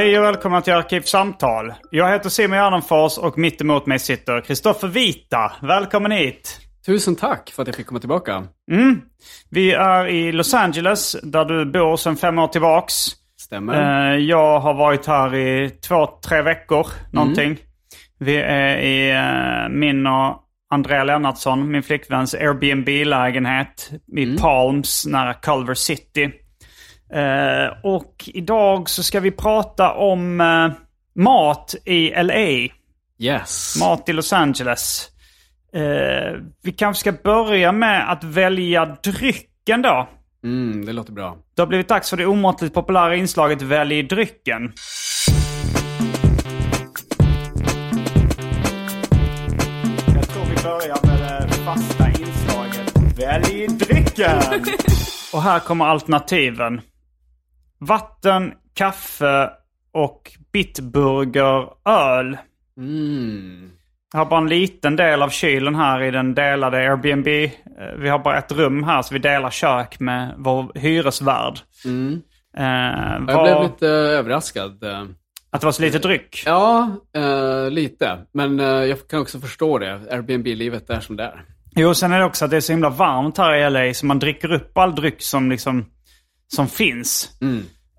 Hej och välkomna till Arkivsamtal. Jag heter Simon Gärdenfors och mitt emot mig sitter Kristoffer Vita. Välkommen hit! Tusen tack för att jag fick komma tillbaka. Vi är i Los Angeles där du bor sedan fem år tillbaks. Stämmer. Eh, Jag har varit här i två, tre veckor någonting. Vi är i eh, min och Andrea Lennartsson, min flickväns Airbnb-lägenhet i Palms nära Culver City. Eh, och idag så ska vi prata om eh, mat i LA. Yes. Mat i Los Angeles. Eh, vi kanske ska börja med att välja drycken då. Mm, det låter bra. Det har blivit dags för det omåttligt populära inslaget Välj drycken. Jag tror vi börjar med det fasta inslaget Välj drycken! Och här kommer alternativen. Vatten, kaffe och Bitburger öl. Mm. Jag har bara en liten del av kylen här i den delade Airbnb. Eh, Vi har bara ett rum här så vi delar kök med vår hyresvärd. Eh, Jag var, blev lite överraskad. eh. Att det var så lite dryck. Ja, eh, lite. Men eh, jag kan också förstå det. Airbnb-livet är som det är. Jo, sen är det också att det är så himla varmt här i LA så man dricker upp all dryck som, liksom, som finns.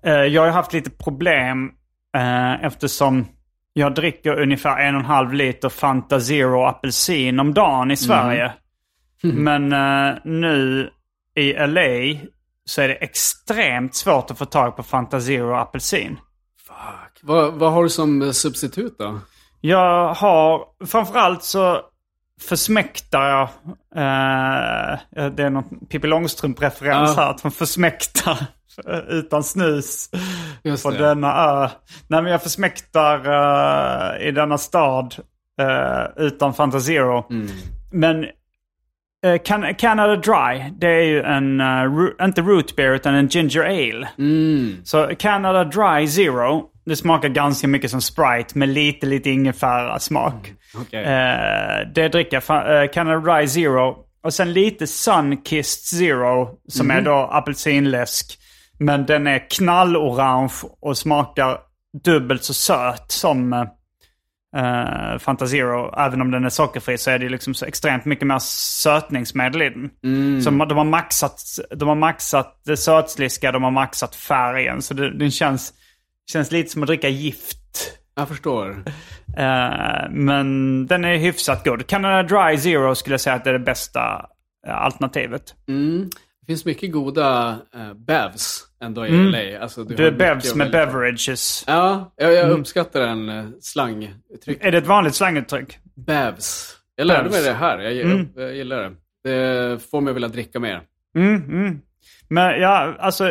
Eh, jag har haft lite problem eh, eftersom jag dricker ungefär en och en halv liter Fanta Zero apelsin om dagen i Sverige. Men eh, nu i LA så är det extremt svårt att få tag på Fanta Zero apelsin. Fuck. Vad, vad har du som substitut då? Jag har, framförallt så försmäktar jag, eh, det är någon Pippi Långstrump-referens Ja. här, att man försmäktar utan snus Just på det. denna ö. Nej men jag försmäktar eh, i denna stad eh, utan Fanta Zero. Mm. Men eh, Can- Canada Dry, det är ju en, eh, ru- inte root beer utan en ginger ale. Mm. Så Canada Dry Zero, det smakar ganska mycket som Sprite med lite, lite ingefära smak. Okej. Eh, det dricker eh, Canada Dry Zero. Och sen lite Sunkissed Zero som är då apelsinläsk. Men den är knallorange och smakar dubbelt så söt som uh, Fanta Zero. Även om den är sockerfri så är det liksom så extremt mycket mer sötningsmedel i den. Så de, de, har maxat, de har maxat det sötsliska, de har maxat färgen. Så det, den känns, känns lite som att dricka gift. Jag förstår. Eh, men den är hyfsat god. Canada Dry Zero skulle jag säga att det är det bästa eh, alternativet. Mm. Det finns mycket goda uh, bevs ändå i LA. Alltså, Du har är bevs med beverages. Ja, jag, jag uppskattar den uh, slanguttryck. Är det ett vanligt slanguttryck? Bevs. Jag lärde Bevs. mig det här. Jag, jag, jag gillar det. Det får mig att vilja dricka mer. Mm, mm. Men ja, alltså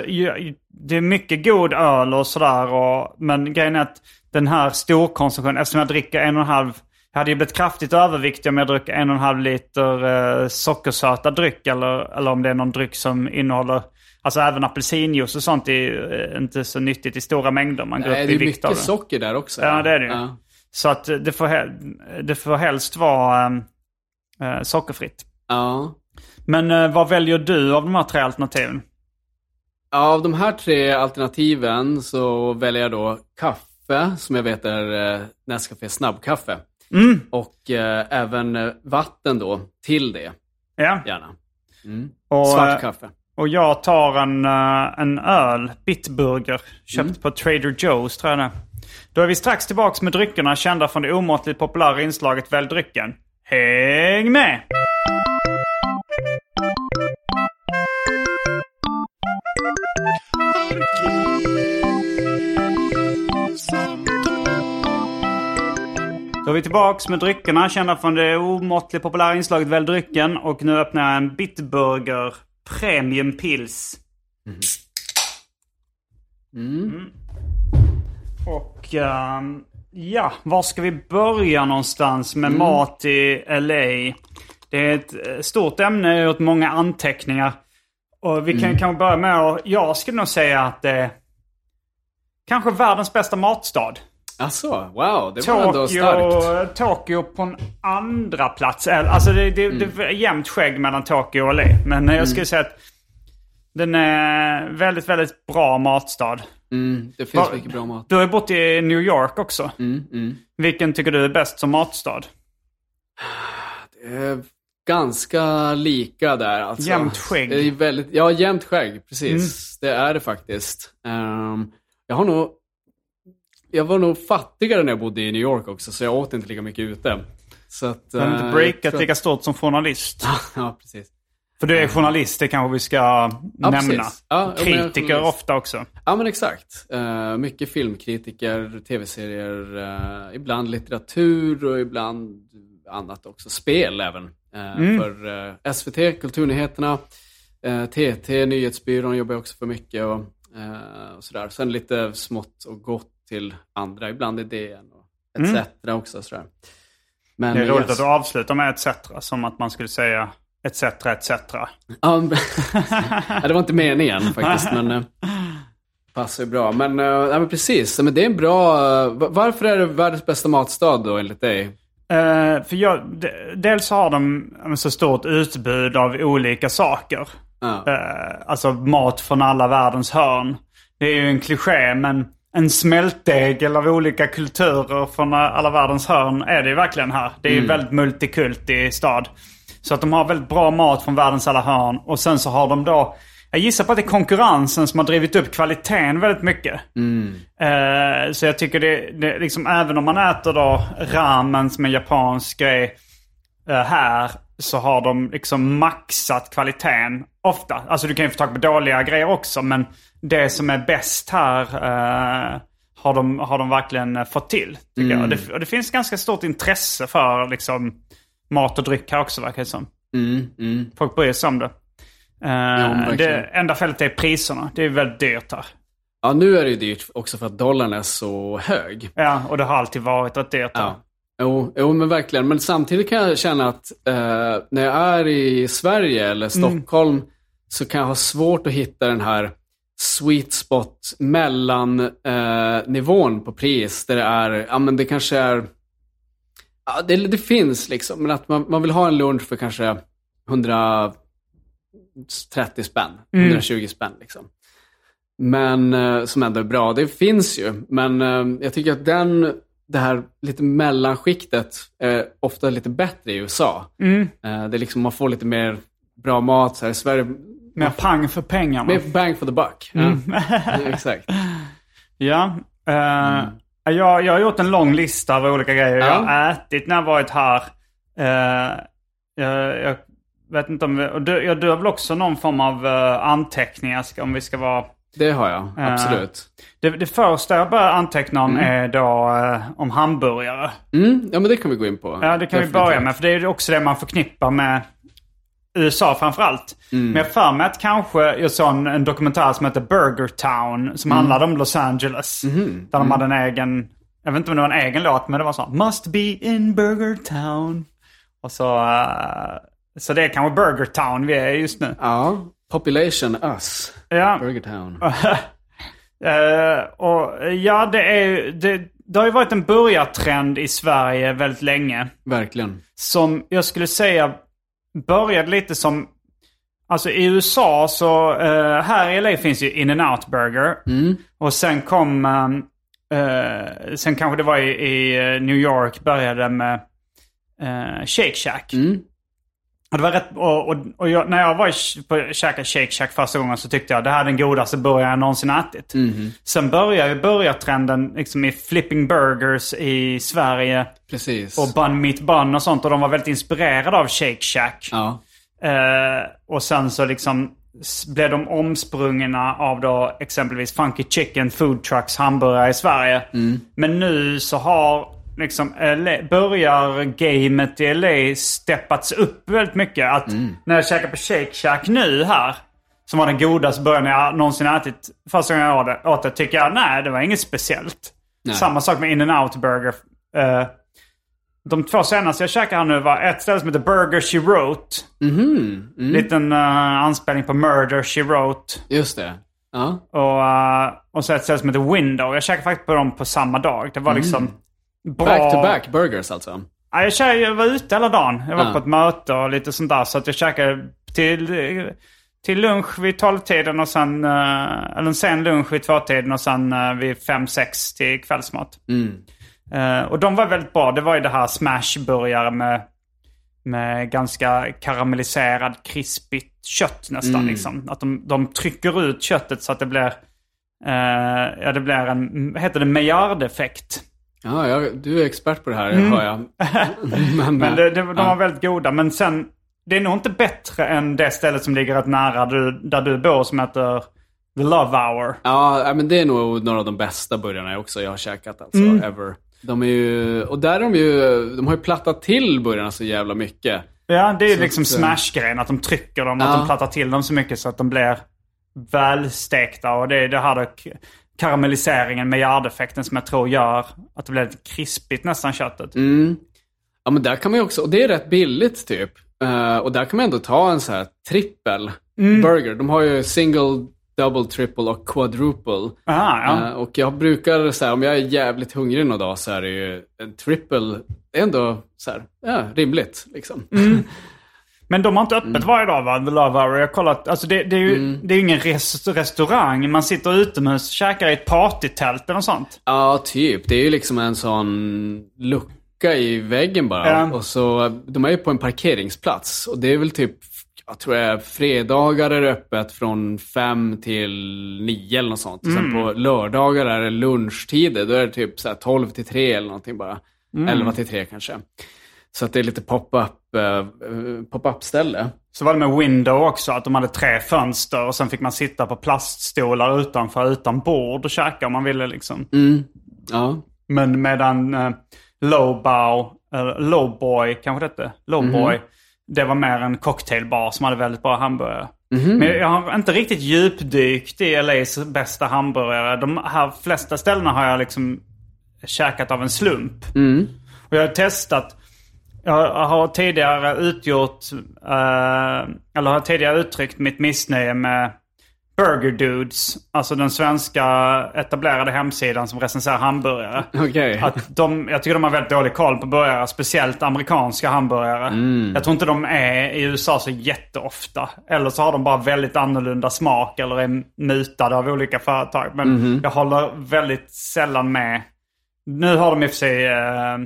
det är mycket god öl och sådär. Och, men grejen är att den här storkonsumtionen, eftersom jag dricker en och en halv jag hade ju blivit kraftigt överviktig om jag drack en och en halv liter eh, sockersöta dryck eller, eller om det är någon dryck som innehåller, alltså även apelsinjuice och sånt är eh, inte så nyttigt i stora mängder. Man går Nej, upp det i är vikt av mycket det. socker där också. Ja, det är det ju. Ja. Så att det får, det får helst vara eh, eh, sockerfritt. ja. Men eh, vad väljer du av de här tre alternativen? Av de här tre alternativen så väljer jag då kaffe, som jag vet är eh, Nescafé snabbkaffe. Och eh, även eh, vatten då till det, Ja. gärna. Och, Svart eh, kaffe. Och jag tar en, eh, en öl, Bitburger, köpt Mm. på Trader Joe's tror jag det är. Då är vi strax tillbaks med dryckerna kända från det omåttligt populära inslaget Välj drycken. Häng med! Då är vi tillbaks med dryckerna kända från det omåttligt populära inslaget Välj drycken. Och nu öppnar jag en Bitburger Premium Pils. Mm. Och ehm, ja, var ska vi börja någonstans med mat i LA? Det är ett eh, stort ämne, jag har gjort många anteckningar. Och vi kan kanske börja med att, jag skulle nog säga att det är kanske världens bästa matstad. Alltså, wow, det var ändå starkt. Tokyo, Tokyo på en andra plats. Alltså det, det, det är jämnt skägg mellan Tokyo och LA. Men jag skulle säga att den är väldigt, väldigt bra matstad. Mm, det finns mycket bra mat. Du har bott i New York också. Mm, mm. Vilken tycker du är bäst som matstad? Eh, ganska lika där alltså. Jämnt skägg. Det är väldigt, ja, jämnt skägg, precis. Det är det faktiskt. Ehm, jag har nog... Jag var nog fattigare när jag bodde i New York också, så jag åt inte lika mycket ute. Så att... Du har eh, inte breakat lika stort som journalist. Ja, precis. För du är journalist, det kanske vi ska nämna. Ja, ja, jag är Kritiker ofta också. Ja, men exakt. Eh, mycket filmkritiker, tv-serier, eh, ibland litteratur och ibland annat också. Spel även. eh, Mm. För eh, SVT, Kulturnyheterna, eh, TT, Nyhetsbyrån jobbar jag också för mycket och, eh, och sådär. Sen lite smått och gott till andra, ibland i DN och etc. också. Sådär. Men, Mm. Det är roligt yes. att du avslutar med etc. Som att man skulle säga etc. etc. Ja, det var inte meningen faktiskt, men eh, passar ju bra. Men, eh, ja, men precis, men det är en bra... eh, va- varför är det världens bästa matstad då, enligt dig? Eh, för jag, de, dels har de så stort utbud av olika saker. Ja. Eh, alltså mat från alla världens hörn. Det är ju en kliché men en smältdegel av olika kulturer från alla världens hörn är det ju verkligen här. Det är ju väldigt multikulti stad. Så att de har väldigt bra mat från världens alla hörn. Och sen så har de då, jag gissar på att det är konkurrensen som har drivit upp kvaliteten väldigt mycket. Eh, så jag tycker det, det liksom, även om man äter då ramen som en japansk grej eh, här så har de liksom maxat kvaliteten ofta. Alltså du kan ju få tag på dåliga grejer också men det som är bäst här eh, har, de, har de verkligen eh, fått till. Tycker jag. Och, det, och det finns ganska stort intresse för liksom, mat och dryck här också verkar det som. Mm, mm. Folk bryr sig om det. Eh, verkligen. det enda felet är priserna. Det är väldigt dyrt här. ja, nu är det ju dyrt också för att dollarn är så hög. Ja, och det har alltid varit rätt dyrt. Ja. Jo, jo, men verkligen. Men samtidigt kan jag känna att eh, när jag är i Sverige eller Stockholm så kan jag ha svårt att hitta den här sweet spot mellan eh, nivån på pris. Där det är, ja men det kanske är, ja, det, det finns liksom, men att man, man vill ha en lunch för kanske 130 spänn, 120 spänn liksom. Men eh, som ändå är bra. Det finns ju, men eh, jag tycker att den, det här lite mellanskiktet är ofta lite bättre i USA. Mm. Eh, det är liksom, man får lite mer bra mat så här i Sverige. Mer pang för pengarna. Mer bang for the buck. Ja. Ja, exakt. Ja. eh, jag, jag har gjort en lång lista av olika grejer jag Ja. har ätit när jag varit här. Eh, jag, jag vet inte om vi, du, ja, du har väl också någon form av uh, anteckningar om vi ska vara... Det har jag, absolut. Det, det första jag börjar anteckna om är då eh, om hamburgare. Mm, ja, men det kan vi gå in på. Ja, det kan vi Definitivt. börja med. För det är också det man förknippar med USA framförallt. Men jag för mig att kanske jag såg en, en dokumentär som heter Burger Town. Som handlade om Los Angeles. Där de hade en egen, jag vet inte om det var en egen låt, men det var så. Must be in Burger Town. Och så, eh, så det är kanske Burger Town vi är just nu. Ja, Population Us. Ja. Burger Town. Eh, och ja, det är det, det har ju varit en burgartrend i Sverige väldigt länge. Verkligen. som jag skulle säga började lite som Alltså i USA så, eh, här i LA finns ju In-N-Out Burger. Och sen kom, eh, eh, sen kanske det var i, i New York började med eh, Shake Shack. Och det var rätt, och, och, och jag, när jag var i- på käka Shake Shack första gången så tyckte jag det här är den godaste burgaren jag någonsin ätit. Sen började ju burgartrenden liksom i flipping burgers i Sverige. Precis. Och bun meat bun och sånt. Och de var väldigt inspirerade av Shake Shack. ja. Eh, och sen så liksom blev de omsprungna av då exempelvis Funky Chicken Food Trucks hamburgare i Sverige. Men nu så har liksom LA, burgargamet i LA steppats upp väldigt mycket. Att när jag käkar på Shake Shack nu här, som var den godaste burgaren jag någonsin ätit första gången jag åt det, tycker jag nej, det var inget speciellt. Nej. Samma sak med In-N-Out Burger. Eh, de två senaste jag käkade här nu var ett ställe som heter Burger She Wrote. Mhm. Liten uh, anspelning på Murder She Wrote. Just det. Ja. Och, eh, och så ett ställe som heter Window. Jag käkade faktiskt på dem på samma dag. Det var liksom bra. Back-to-back burgers alltså. Ja, jag, käkade, jag var ute hela dagen. Jag var Ja. på ett möte och lite sånt där. Så att jag käkade till, till lunch vid tolvtiden och sen... eh, eller en sen lunch vid tvåtiden och sen uh, vid fem, sex till kvällsmat. Eh, och de var väldigt bra. Det var ju det här smashburgare med, med ganska karamelliserad, krispigt kött nästan. Liksom. Att de, de trycker ut köttet så att det blir... eh, ja, det blir en... Heter det? Maillard-effekt. Ja, jag, du är expert på det här, hör jag. men, Mm. Men det, det, de ja. var väldigt goda. Men sen, det är nog inte bättre än det stället som ligger rätt nära du, där du bor som heter The Love Hour. Ja, ja, men det är nog några av de bästa burgarna också jag har käkat alltså, Mm. ever. De är ju, och där är de ju, de har ju plattat till burgarna så jävla mycket. Ja, det är Så liksom att, eh, smash-grejen. Att de trycker dem, Ja. att de plattar till dem så mycket så att de blir välstekta. Och det är det här karamelliseringen med effekten som jag tror gör att det blir lite krispigt nästan köttet. Mm. Ja, men där kan man ju också, och det är rätt billigt typ. Eh, och där kan man ändå ta en så här trippel Mm. burger. De har ju single, double, triple och quadruple. Aha, ja. Eh, och jag brukar säga, om jag är jävligt hungrig någon dag så är det ju en triple, det är ändå så här, ja, rimligt liksom. Mm. Men de har inte öppet Mm. varje dag va? The Love Hour. Jag har kollat. Alltså det, det är ju det är ingen res restaurang. Man sitter utomhus och käkar i ett partytält eller något sånt. Ja, typ. Det är ju liksom en sån lucka i väggen bara. Ja. Och så, de är ju på en parkeringsplats. Och det är väl typ, jag tror jag, fredagar är det öppet från fem till nio eller något sånt. Och sen på lördagar är det lunchtider. Då är det typ så här 12 till 3 eller någonting bara. 11 till 3 kanske. Så att det är lite pop-up eh, pop ställe. Så var det med Window också. Att de hade tre fönster och sen fick man sitta på plaststolar utanför utan bord och käka om man ville liksom. Ja. Men medan uh, Lowbow, eller Lowboy kanske det hette. Lowboy. Det var mer en cocktailbar som hade väldigt bra hamburgare. Men jag har inte riktigt djupdykt i LAs bästa hamburgare. De här flesta ställena har jag liksom käkat av en slump. Och jag har testat. Jag har tidigare utgjort, eh, eller har tidigare uttryckt mitt missnöje med Burger Dudes. Alltså den svenska etablerade hemsidan som recenserar hamburgare. Okej. Att de, jag tycker de har väldigt dålig koll på burgare, speciellt amerikanska hamburgare. Jag tror inte de är i USA så jätteofta. Eller så har de bara väldigt annorlunda smak eller är mutade av olika företag. Men jag håller väldigt sällan med. Nu har de i och för sig eh,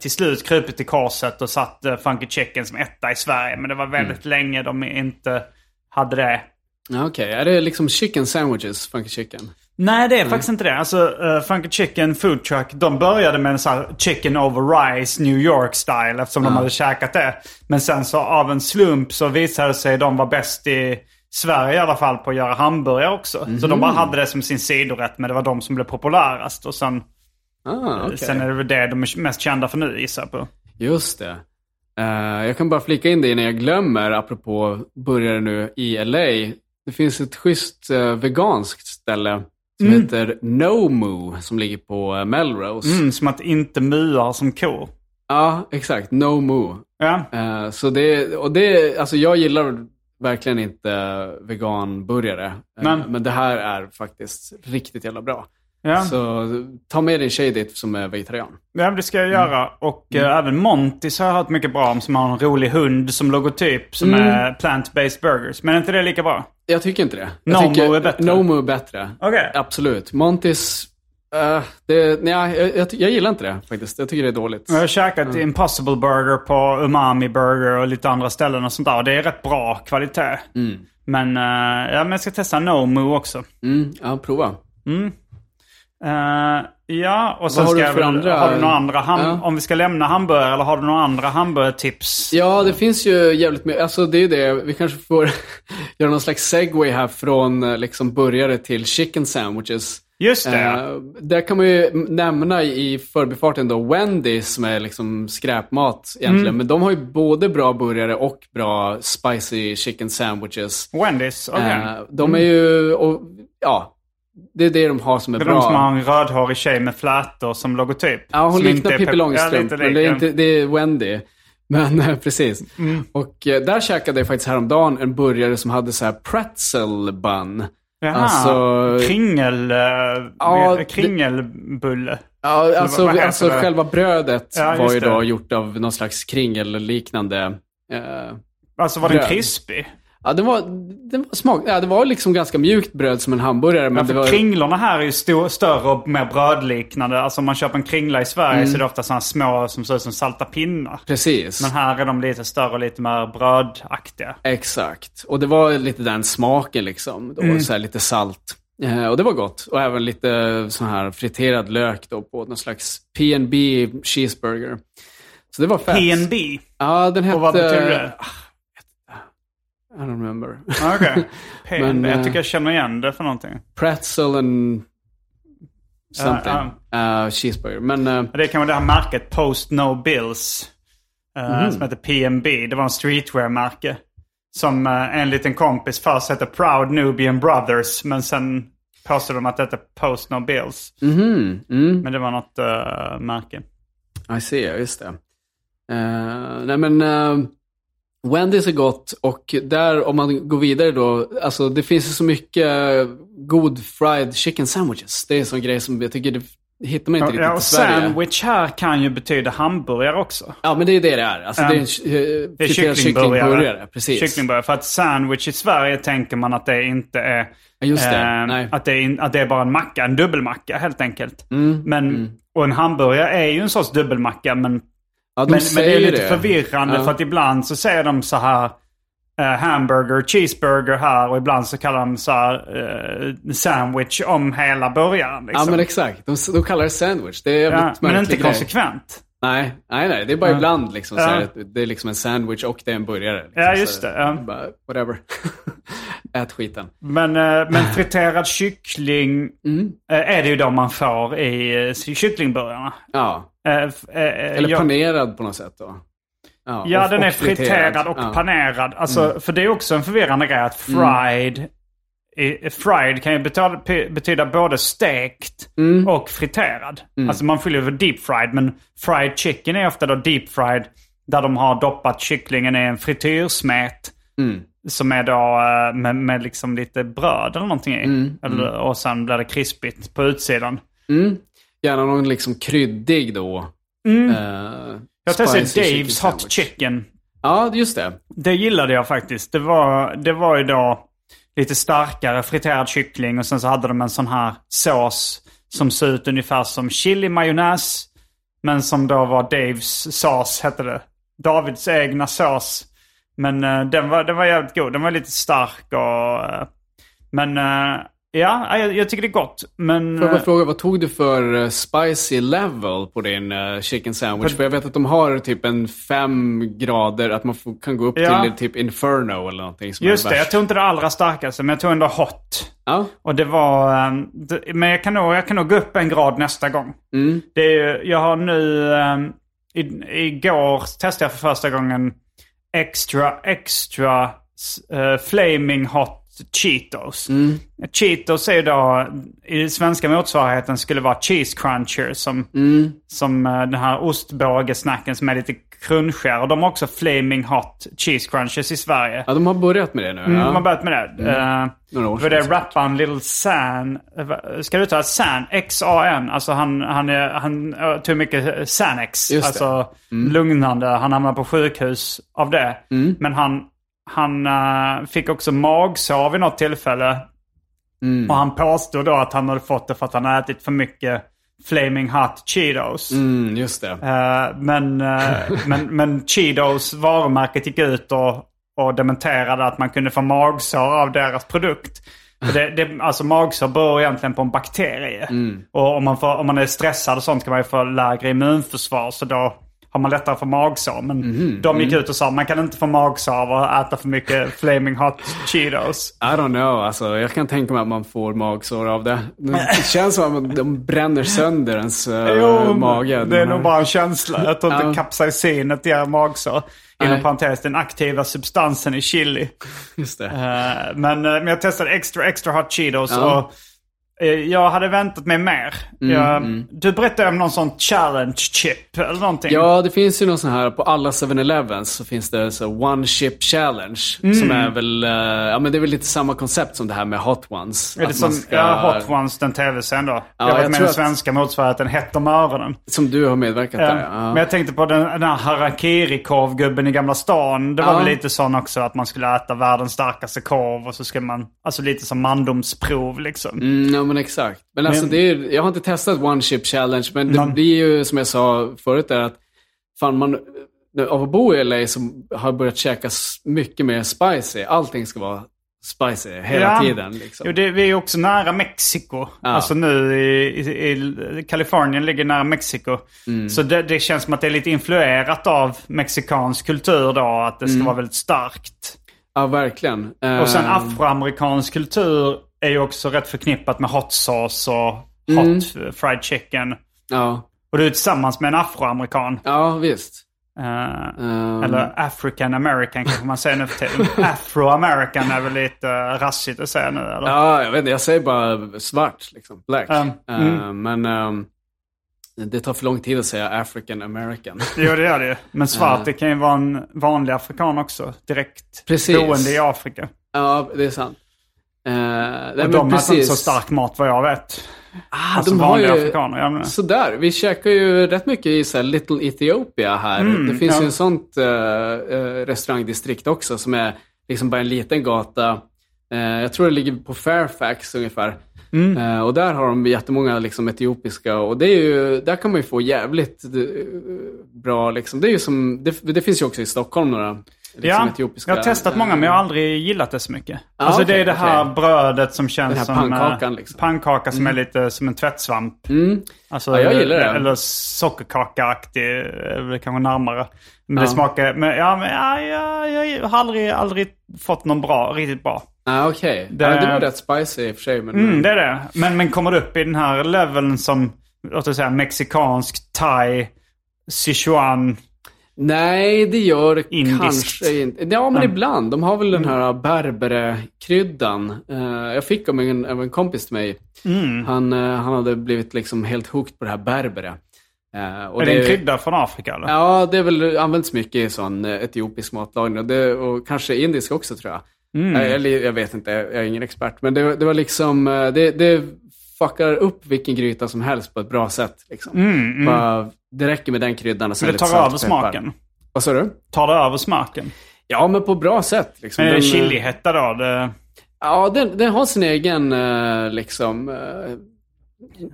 till slut krupit i korset och satt eh, Funky Chicken som etta i Sverige. Men det var väldigt länge de inte hade det. Okej, är det liksom chicken sandwiches, funky chicken? Nej, det är faktiskt inte det. Alltså, uh, Funky Chicken Food Truck, de började med en sån här chicken over rice New York style eftersom de hade käkat det. Men sen så av en slump så visade det sig att de var bäst i Sverige i alla fall på att göra hamburgare också. Så de bara hade det som sin sidorätt, men det var de som blev populärast. Och sen, Ah, okej. sen är det väl det de är mest kända för nu gissar jag på. Just det. Eh, jag kan bara flika in det innan jag glömmer, apropå burgare nu i LA. Det finns ett schysst uh, veganskt ställe som heter No Moo som ligger på uh, Melrose. Mm, som att inte muar som kor. Ja, exakt. No Moo. Ja. Eh, så det, och det, alltså jag gillar verkligen inte veganburgare. Eh, Men- men det här är faktiskt riktigt jävla bra. Ja. Så ta med din tjej dit som är vegetarian. Ja, det ska jag göra. Och eh, även Montys har jag hört mycket bra om. Som har en rolig hund som logotyp. Som är plant-based burgers. Men är inte det lika bra? Jag tycker inte det. Jag Nomo tycker, är bättre. Nomo är bättre. Okej. Absolut. Montis, eh, det, nej, jag, jag, jag gillar inte det faktiskt. Jag tycker det är dåligt. Jag har käkat Impossible Burger på Umami Burger och lite andra ställen och sånt där. Och det är rätt bra kvalitet. Men, eh, ja, men jag ska testa Nomu också. Mm, ja, prova. Eh, ja, och sen har ska du jag andra- Har du några andra ham- Ja. Om vi ska lämna hamburgare eller har du några andra hamburgertips? Ja, det finns ju jävligt mycket. Alltså det är det. Vi kanske får göra någon slags segway här från eh, liksom burgare till chicken sandwiches. Just det. Eh, där kan man ju nämna i förbifarten då Wendy's som är liksom skräpmat egentligen. Mm. Men de har ju både bra burgare och bra spicy chicken sandwiches. Wendy's, okej. Eh, de är ju, och, ja, det är det de har som är Det är bra. de som har en rödhårig tjej med flätor som logotyp. Ja, hon liknar är Pippi Långstrump, Ja, men det är, inte, det är Wendy. Men eh, precis. Mm. Och eh, där käkade jag faktiskt häromdagen en burgare som hade så här pretzel bun. Jaha, Alltså- kringel, eh, Ja, kringelbulle. Ja, alltså, alltså det? själva brödet Ja, var ju det. då gjort av någon slags kringelliknande. Eh, Alltså var den krispig? Ja, det var, det var smak, ja, det var liksom ganska mjukt bröd som en hamburgare. Men Ja, det för var, kringlorna här är ju stor, större och mer brödliknande. Alltså om man köper en kringla i Sverige Mm. så är det ofta sådana små som ser ut som salta pinnar. precis. Men här är de lite större och lite mer brödaktiga. Exakt. Och det var lite den smaken liksom. Då, Mm. så lite salt. Eh, och det var gott. Och även lite sån här friterad lök då på någon slags P&B cheeseburger. Så det var fett. PNB. Ja, den hette... Och vad betyder det? I don't remember. Ah, Okej. PNB. Men, jag eh, tycker jag känner igen det för någonting. Pretzel and something. Ja, Eh, cheeseburger. Men eh, Det är kanske det här märket Post No Bills. eh, Mhm. Som heter PNB. Det var en streetwear-märke. Som uh, en liten kompis först hette Proud Nubian Brothers. Men sen påstod de att det hette Post No Bills. mhm, mm, Men det var något uh, märke. I see, just det. Uh, nej men, uh, Wendy's är gott och där om man går vidare då, alltså det finns ju så mycket eh, god fried chicken sandwiches. Det är en sån grej som jag tycker det hittar man inte riktigt Ja, i och Sverige. sandwich här kan ju betyda hamburgare också. Ja, men det är det det är. Alltså, Ja. det är en uh, Det är kycklingburgare. kycklingburgare. Precis. Kycklingburgare. För att sandwich i Sverige tänker man att det inte är... Ja, just det. eh, att, det är att det är bara en macka, en dubbelmacka helt enkelt. Mm, Men, Och en hamburgare är ju en sorts dubbelmacka men, Ja, de men, men det är lite förvirrande Ja. för att ibland så säger de så här eh, hamburger, cheeseburger här och ibland så kallar de så här eh, sandwich om hela burgaren. Liksom. Ja, men exakt. De, de kallar det sandwich. Det är Ja, men inte grej. konsekvent. Nej, nej, nej. Det är bara ibland liksom så här, det är liksom en sandwich och det är en burgare. Liksom, Ja, just det, ja. Bara, whatever. Ät skiten. Men, eh, men friterad kyckling Mm. eh, är det ju då man får i eh, kycklingburgarna. Ja. Eh, Eller jag- panerad på något sätt då. Ja, Ja, den är friterad och Ja. Mm. panerad. Alltså, För det är också en förvirrande grej att fried, i, fried kan ju betyda, betyda både stekt Mm. och friterad. Alltså man fyller över deep fried, men fried chicken är ofta då deep fried. Där de har doppat kycklingen i en frityrsmet. Mm. Som är då eh, med, med liksom lite bröd eller någonting i. Mm, Eller, och sen blir det krispigt på utsidan. Mm. Gärna någon liksom kryddig då. Mm. Jag testade Dave's Hot. Chicken. Ja, just det. Det gillade jag faktiskt. Det var, det var ju då lite starkare friterad kyckling och sen så hade de en sån här sås som såg ut ungefär som chili majonnäs. Men som då var Daves sås hette det. Davids egna sås. Men uh, den, var, den var jävligt god. Den var lite stark och... Uh, men eh, ja, jag, jag tycker det är gott. Men... Får jag bara eh, fråga, vad tog du för eh, spicy level på din eh, chicken sandwich? För jag vet att de har typ en fem grader, att man får, kan gå upp Ja. till typ inferno eller någonting. Som just det, jag tog inte det allra starkaste, men jag tog ändå hot. Ja, Och det var... ehm, men jag kan, nog, jag kan nog gå upp en grad nästa gång. Mm. Det är, jag har nu... ehm, i, igår testade jag för första gången extra, extra uh, flaming hot Cheetos. Cheetos är ju då, i den svenska motsvarigheten skulle vara cheese cruncher som, som eh, den här ostbågesnacken som är lite crunchigare. Och de har också flaming hot cheese crunchers i Sverige. Ja, de har börjat med det nu. Mm, ja. de har börjat med det. Mm. För det är rapparen Little San. eh, Ska du ta San? X-A-N. Alltså han, han, är, han tog mycket Xanax. Just alltså lugnande. Han hamnade på sjukhus av det. Men han, han eh, fick också magsår vid något tillfälle. Och han påstod då att han hade fått det för att han hade ätit för mycket Flaming Hot Cheetos. Mm, just det. Eh, men, eh, men, men Cheetos varumärket gick ut och, och dementerade att man kunde få magsår av deras produkt. Det, det, alltså magsår beror egentligen på en bakterie. Och om man, får, om man är stressad och sånt kan man ju få lägre immunförsvar. Så då har man lättare för magsår. Men de gick ut och sa man kan inte få magsår av att äta för mycket Flaming Hot Cheetos. I don't know, alltså, jag kan tänka mig att man får magsår av det. Det känns som att de bränner sönder ens uh, mage. det är nog bara en känsla. Jag tror inte Ja. kapsaicinet ger magsår. Inom parentes, den aktiva substansen i chili. Just det. Eh, men, eh, men jag testade extra extra hot Cheetos Ja. Mm, och eh, jag hade väntat mig mer. jag, Du berättade om någon sån challenge chip eller någonting. Ja, det finns ju någon sån här, på alla 7-Elevens så finns det så One Chip Challenge. Mm. Som är väl, eh, ja men det är väl lite samma koncept som det här med Hot Ones. är det som ska- ja, Hot Ones, den tv-serien då? jag har varit med den att- svenska motsvarigheten Hett om öronen. Som du har medverkat Ja. där, ja. Men jag tänkte på den, den här harakiri-korvgubben i Gamla stan. Det var Ja. väl lite sån också att man skulle äta världens starkaste korv och så ska man, alltså lite som mandomsprov liksom. Mm, ja men exakt. Men alltså Men- det är, jag har inte testat One Chip Challenge, men det Man- blir ju som jag sa förut där att fan man, av att bo i LA som har börjat käka mycket mer spicy. Allting ska vara spicy hela Ja. tiden. Liksom. Jo, det, vi är också nära Mexiko. Alltså nu i, i, i Kalifornien ligger nära Mexiko. Mm. Så det, det känns som att det är lite influerat av mexikansk kultur då. Att det ska Mm. vara väldigt starkt. Ja, verkligen. Och sen Ehm, afroamerikansk kultur är ju också rätt förknippat med hot sauce och hot Mm. fried chicken. Ja, Och du är tillsammans med en afroamerikan. ja visst. Eh, Ehm, Eller African American kanske man säger nu för tiden. Afro-American är väl lite uh, rassigt att säga nu eller? Ja, jag vet inte. Jag säger bara svart, liksom. Black. Um, Ehm, Men ehm, det tar för lång tid att säga African American. Jo, det gör det ju. Men svart, det kan ju vara en vanlig afrikan också. Direkt Precis. boende i Afrika. ja, det är sant. Uh, Och de äter precis. inte så stark mat vad jag vet. Ah, Alltså de har ju... afrikaner. Sådär, vi käkar ju rätt mycket i så här Little Ethiopia här. Mm, det finns ja. ju en sånt uh, restaurangdistrikt också som är liksom bara en liten gata. Eh, jag tror det ligger på Fairfax ungefär. Mm. Eh, och där har de jättemånga liksom, etiopiska och det är ju, där kan man ju få jävligt bra, liksom. det är ju som, det, det finns ju också i Stockholm några liksom, Ja, etiopiska. jag har testat många men jag har aldrig gillat det så mycket. Ah, alltså det okej, är det här brödet som känns Den här som... pannkakan, eh, liksom. Pannkaka som är lite som en tvättsvamp. Mm. Alltså, Ja, jag gillar det. Eller sockerkakaaktig, väl kanske närmare. Men det Ja. smakar... Men, ja, men, ja, ja, jag har aldrig, aldrig fått någon bra, riktigt bra. Ah, Okej, Det- ja, det var rätt spicy i och för sig. Men, Mm, det är det. Men, men kommer du upp i den här leveln som, låt oss säga, mexikansk, thai, sichuan. Nej, det gör det Indiskt. kanske inte. Ja, men Mm. ibland. De har väl den här berbere-kryddan. Eh, jag fick av en, av en kompis till mig. Mm. Han, eh, han hade blivit liksom helt hooked på det här berbere. Eh, och är det en krydda från Afrika eller? Ja, det är väl används mycket i sån eh, etiopisk matlagning. Och, det, och kanske indisk också tror jag. Mm. Eller jag vet inte, jag är ingen expert. Men det, det var liksom, det, det fuckar upp vilken gryta som helst på ett bra sätt. Liksom. Mm, mm. Bara, det räcker med den kryddan och sen Men det lite tar salt över smaken. Vad sa du? Tar det över smaken? Ja, men på bra sätt. Liksom. Men är det Den, eh, chilihetta då? Det, Ja, den, den har sin egen, eh, liksom... eh,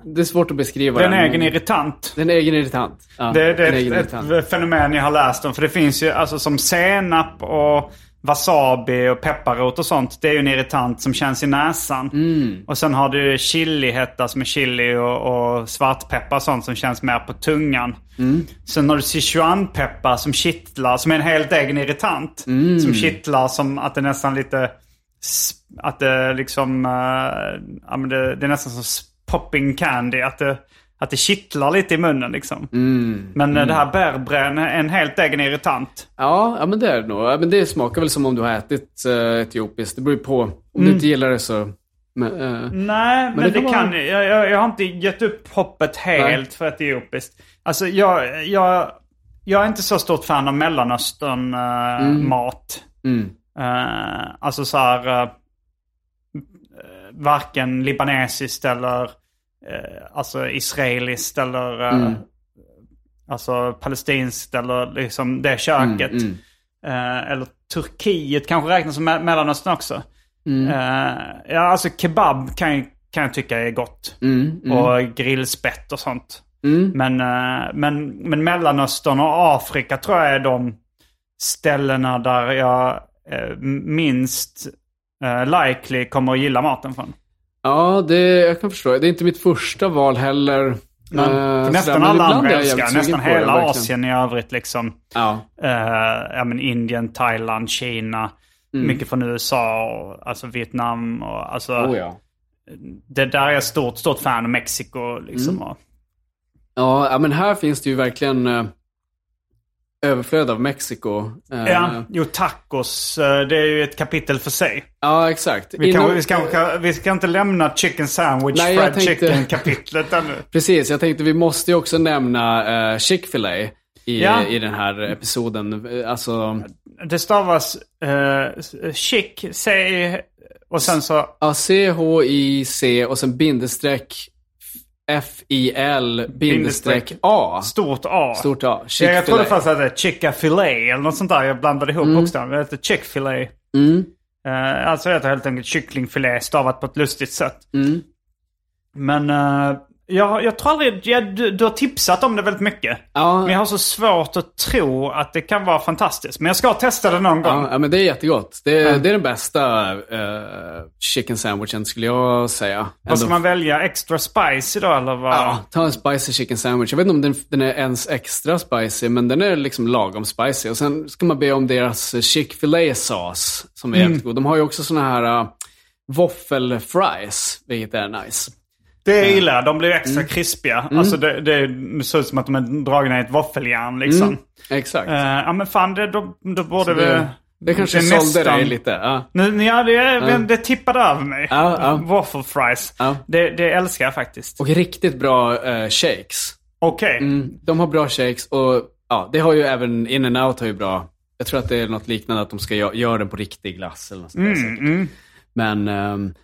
det är svårt att beskriva det är en den. egen irritant. Den är egen irritant. Ja, Det, det är ett, irritant. ett fenomen jag har läst om. För det finns ju alltså som senap och wasabi och pepparrot och sånt. Det är ju en irritant som känns i näsan. Mm. Och sen har du chilihetta som är chili och, och svartpeppar och sånt som känns mer på tungan. Mm. Sen har du sichuanpeppar som kittlar, som är en helt egen irritant. Mm. Som kittlar som att det nästan lite... Att det liksom... men det, det är nästan som popping candy. Att det, att det kittlar lite i munnen liksom. Mm. Men eh, det här berbren är en helt egen irritant. Ja, ja, men det är det nog. Ja, men det smakar väl som om du har ätit uh, etiopiskt. Det beror ju på Om du inte gillar det så... Men, eh, Nej, men, det det kan vara- jag, jag, jag har inte gett upp hoppet helt Nej. för etiopiskt. Alltså jag, jag, jag är inte så stort fan av Mellanöstern-mat. mm. alltså så här... varken libanesiskt eller eh, alltså israeliskt eller eh, Mm. alltså palestinskt eller liksom det köket. Mm, mm. Eh, eller Turkiet kanske räknas som Me- Mellanöstern också. Mm. Eh, ja, alltså kebab kan, jag- kan jag tycka är gott. Mm, mm. Och grillspett och sånt. Mm. Men, eh, men, men Mellanöstern och Afrika tror jag är de ställena där jag eh, minst likely kommer att gilla maten från. Ja, det, jag kan förstå. Det är inte mitt första val heller. Men, sådär, nästan alla andra jag älskar nästan det, hela verkligen. Asien i övrigt liksom. Ja. Eh, ja, men Indien, Thailand, Kina. Mycket från USA och alltså Vietnam och alltså. Mm. Oh, ja. Det där är jag stort, stort fan av Mexiko liksom. Mm. Och, Ja, ja, men här finns det ju verkligen eh, överflöd av Mexiko. Eh, ja, jo tacos, eh, det är ju ett kapitel för sig. ja, exakt. Vi, kan, Innan- vi, ska, vi ska inte lämna chicken sandwich, Nej, fried tänkte- chicken-kapitlet ännu. Precis, jag tänkte vi måste ju också nämna uh, Chick-fil-A i, Ja. i den här episoden. Eh, Alltså, Det stavas uh, chic, säg och sen så ja, C-H-I-C och sen bindestreck F-I-L bindestreck A. stort A. Stort A. Ja, jag trodde först att det är chicka filet eller något sånt där. Jag blandade ihop bokstäverna. Det heter chick-filet. Mm. Uh, alltså heter helt enkelt kycklingfilé stavat på ett lustigt sätt. Mm. Men uh, jag, jag tror aldrig... Jag, du, du har tipsat om det väldigt mycket. Ja, Men jag har så svårt att tro att det kan vara fantastiskt. Men jag ska testa det någon gång. Ja, men det är jättegott. Det, det är den bästa eh, chicken sandwichen skulle jag säga. Vad ska man välja? Extra spicy då eller vad? Ja, ta en spicy chicken sandwich. Jag vet inte om den, den är ens extra spicy, men den är liksom lagom spicy. Och sen ska man be om deras Chick-fil-A sås, som är jävligt god. De har ju också såna här uh, våffelfries, vilket är nice. Det gillar jag. De blir extra Mm. krispiga. Alltså det, det ser ut som att de är dragna i ett våffeljärn liksom. Exakt. Eh, ja men fan, det, då, då borde vi... det, det kanske det är sålde nästan- dig lite. Ja. Nu, ja, det, det tippade över mig. Ja, ja. Waffle fries. Ja. Det, det älskar jag faktiskt. Och riktigt bra eh, shakes. Okej. Mm, de har bra shakes och ja, det har ju även in and out har ju bra. Jag tror att det är något liknande att de ska gö- göra den på riktig glass eller något sånt där säkert. Mm, Men ehm,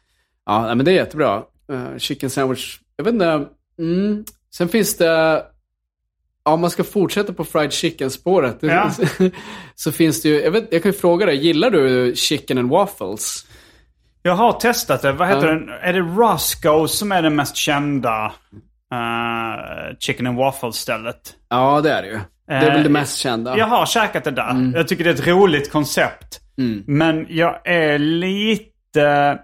ja, men det är jättebra. Eh, chicken sandwich, jag vet inte. Mm. Sen finns det, ja, om man ska fortsätta på fried chicken-spåret. Ja. så finns det ju, jag, vet, jag kan ju fråga dig, gillar du chicken and waffles? Jag har testat det. Vad heter Ja. den? Är det Roscoe som är det mest kända eh, chicken and waffle-stället? Ja, det är det ju. Det är väl det Eh, mest kända. Jag har käkat det där. Jag tycker det är ett roligt koncept. Men jag är lite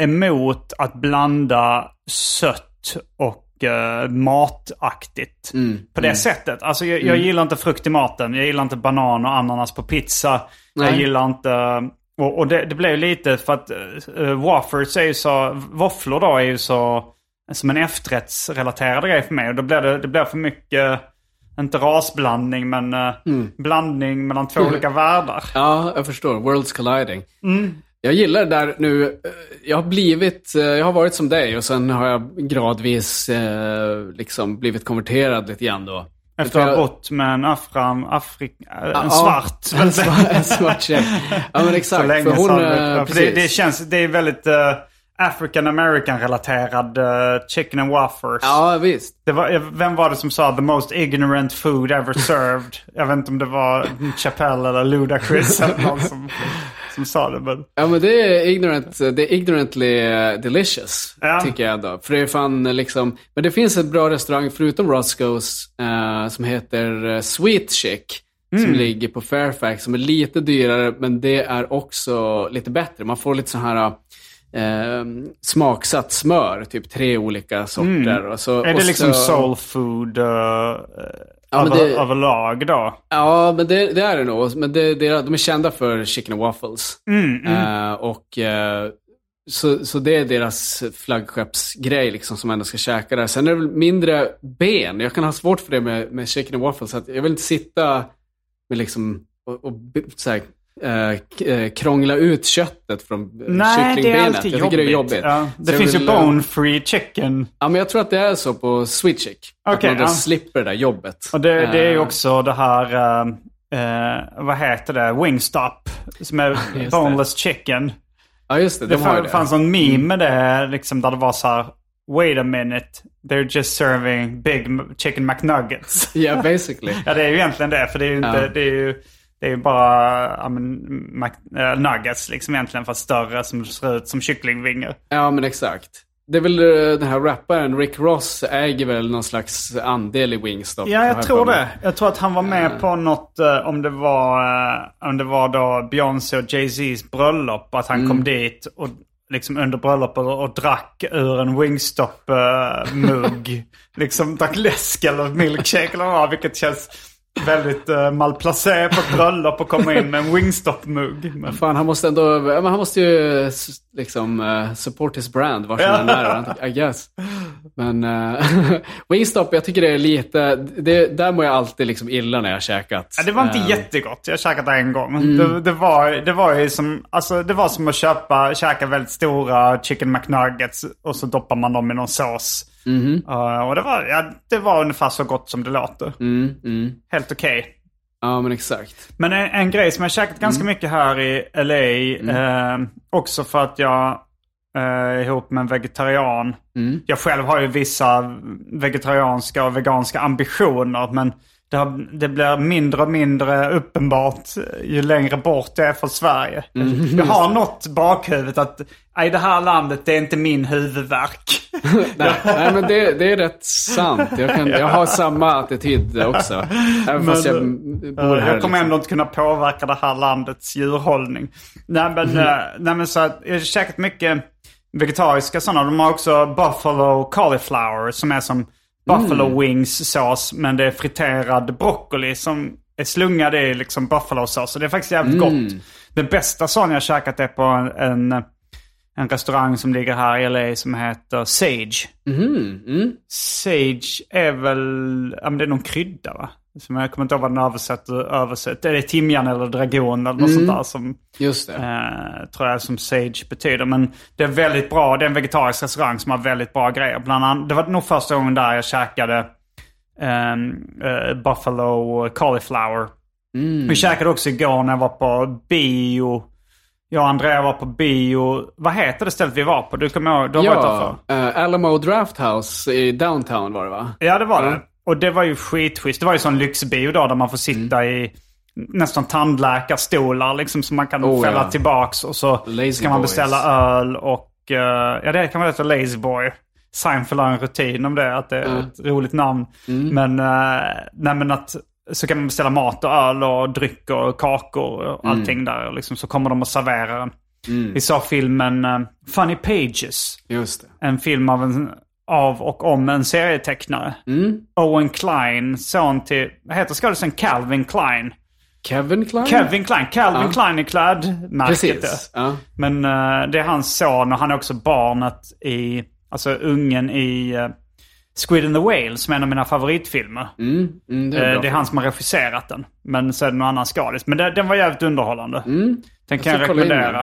emot att blanda sött och eh, mataktigt. På det sättet. Alltså jag, jag gillar inte frukt i maten. Jag gillar inte banan och ananas på pizza. Jag Nej. gillar inte... Och, och det, det blev lite för att uh, waffles är ju så... Våfflor då är ju så... Som en efterrättsrelaterad grej för mig. Och då blir det, det blir för mycket... Inte rasblandning men eh, blandning mellan två olika världar. Ja, jag förstår. Worlds colliding. Jag gillar det där nu. eh, Jag har blivit, eh, jag har varit som dig och sen har jag gradvis eh, liksom blivit konverterad lite grann då. Efter att ha bott med en afram, afrik, en Ja, svart. En svart, en svart tjej. Ja, men exakt. Så länge för hon, sedan. eh, För det, det känns, det är väldigt uh, African American relaterad uh, chicken and waffles. Ja, visst. Det var, vem var det som sa the most ignorant food ever served? Jag vet inte om det var Chappelle eller Ludacris eller någon som, som sa det. Men... Ja, men det är ignorant, det är ignorantly eh, delicious, Ja. tycker jag ändå. För det är fan eh, liksom, men det finns en bra restaurang förutom Roscoe's eh, som heter Sweet Chick. Mm. Som ligger på Fairfax, som är lite dyrare, men det är också lite bättre. Man får lite så här eh, smaksatt smör, typ tre olika sorter. Och så, Mm. Är det liksom så, soul food uh, men över, det- överlag då? Ja, men det, det är det nog. Men det, det, de är kända för chicken and waffles. Eh, och eh, så, så det är deras flaggskeppsgrej liksom, som ändå ska käka där. Sen är det väl mindre ben. Jag kan ha svårt för det med, med chicken and waffles. Att jag vill inte sitta med liksom och, och så här, eh, eh, krångla ut köttet från eh, Nej, det är kycklingbenet. alltid jag jobbigt. tycker det är jobbigt. Ja, det Så finns ju vill, eh, bone free chicken. Ja, men jag tror att det är så på Switchick. att Okej, man då ja. slipper det där jobbet. Och det, det är ju Eh, också det här, eh, vad heter det, Wingstop. Som är det. boneless chicken. Ja, just det. Det De ju fann- det. fanns en meme med det, liksom, där det var så här, wait a minute, they're just serving big chicken McNuggets. Ja, basically. ja, det är ju egentligen det, för det är ju inte, Ja. det är ju, det är ju bara ja, men, Mac, eh, nuggets liksom egentligen, fast större som ser ut som kycklingvingar. Ja, men exakt. Det är väl eh, den här rapparen Rick Ross äger väl någon slags andel i Wingstop. Ja, jag tror det. Jag tror att han var med på något, om det var, om det var då Beyoncé och Jay-Z's bröllop. Att han Mm. kom dit och liksom under bröllopet och, och drack ur en Wingstop-mugg. liksom drack läsk eller milkshake eller vad, vilket känns väldigt uh, malplacé på ett bröllop och komma in med en Wingstop-mugg. Men, Fan, han måste ändå, men han måste ju liksom uh, support his brand, var han är, I guess. Men uh, Wingstop, jag tycker det är lite, det, där mår jag alltid liksom illa när jag har käkat. Ja, det var inte Eh, jättegott. Jag det en gång. Mm. Det, det, var, det var ju som, alltså, det var som att köpa, käka väldigt stora chicken McNuggets och så doppar man dem i någon sås. Mhm. Uh, och det var, ja, det var ungefär så gott som det låter. Mm, mm. Helt okej. Ja, men exakt. Men en, en grej som jag käkat ganska Mm. mycket här i LA, eh, också för att jag eh, ihop med en vegetarian. Mm. Jag själv har ju vissa vegetarianska och veganska ambitioner, men det, har, det blir mindre och mindre uppenbart ju längre bort jag är från Sverige. Mm. jag har något bakhuvudet att i det här landet, det är inte min huvudvärk. Nej, nej men det, det är rätt sant. Jag, kan, jag har samma attityd också. Även fast jag bor här. jag kommer liksom. ändå inte kunna påverka det här landets djurhållning. Nej men, Mhm. eh, nej, men så att jag har käkat mycket vegetariska sådana. De har också buffalo cauliflower som är som buffalo Mm. wings sås. Men det är friterad broccoli som är slungad i liksom buffalo sås. Så det är faktiskt jävligt Mm. gott. Den bästa sån jag käkat är på en, en, en restaurang som ligger här i LA som heter Sage. Mhm, mm. Sage är väl, ja men det är någon krydda va? Som jag kommer inte ihåg vad den översätter. översätter. Är det timjan eller dragon eller något sånt där som, Just det. eh, tror jag som sage betyder. Men det är väldigt bra, det är en vegetarisk restaurang som har väldigt bra grejer. Bland annat, det var nog första gången där jag käkade eh, buffalo cauliflower. Vi käkade också igår när jag var på bio. Jag och Andrea var på bio. Vad heter det stället vi var på? Du kommer ihåg? Du har varit där förr. Ja, eh, Alamo Draft House i downtown var det va? Ja, det var Ja. det. Och det var ju skitschysst. Det var ju sån lyxbio då där man får sitta i nästan tandläkarstolar liksom som man kan Oh, fälla ja. tillbaks. Och så Lazy ska man boys. beställa öl och... eh, ja, det kan man heta Lazy Boy. Seinfeld har en rutin om det, att det är Mm. ett roligt namn. Men, uh, nej, men att så kan man beställa mat och öl och dryck och kakor och Mm. allting där. Och Liksom, så kommer de och serverar den. Vi såg filmen eh, Funny Pages. En film av, en, av och om en serietecknare. Mm. Owen Klein, son till, vad heter skådisen Calvin Klein? Kevin Klein? Kevin Klein. Calvin Ja. Klein är klädmärket. Ja. Men eh, det är hans son och han är också barnet i, alltså ungen i uh, Squid and the Whale som är en av mina favoritfilmer. Mm, mm, det är, bra. det är han som har regisserat den. Men så är det någon annan skådis. Men det, den var jävligt underhållande. Mm. Den kan jag kolla in rekommendera.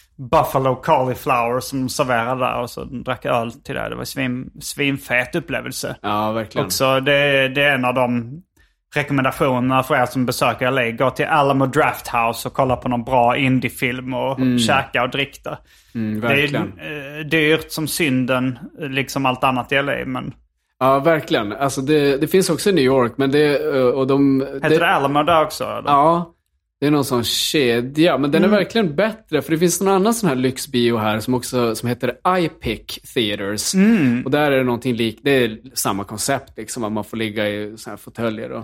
Buffalo Cauliflower som serverade där och så drack öl till det. Det var svin, svinfet upplevelse. Ja, verkligen. Också det, det är en av de rekommendationerna för er som besöker LA. Gå till Alamo Draft House och kolla på någon bra indiefilm och käka och dricka. Mm, det är verkligen. eh, dyrt som synden, liksom allt annat i LA. Men Ja, verkligen. Alltså det, det finns också i New York, men det... eh, Och de, heter det, Alamo där också? Eller? Ja, det är någon sån kedja. Men den Mm. är verkligen bättre, för det finns någon annan sån här lyxbio här som också som heter iPic Theaters. Mm. Och där är det någonting likt, det är samma koncept liksom, att man får ligga i såna här fåtöljer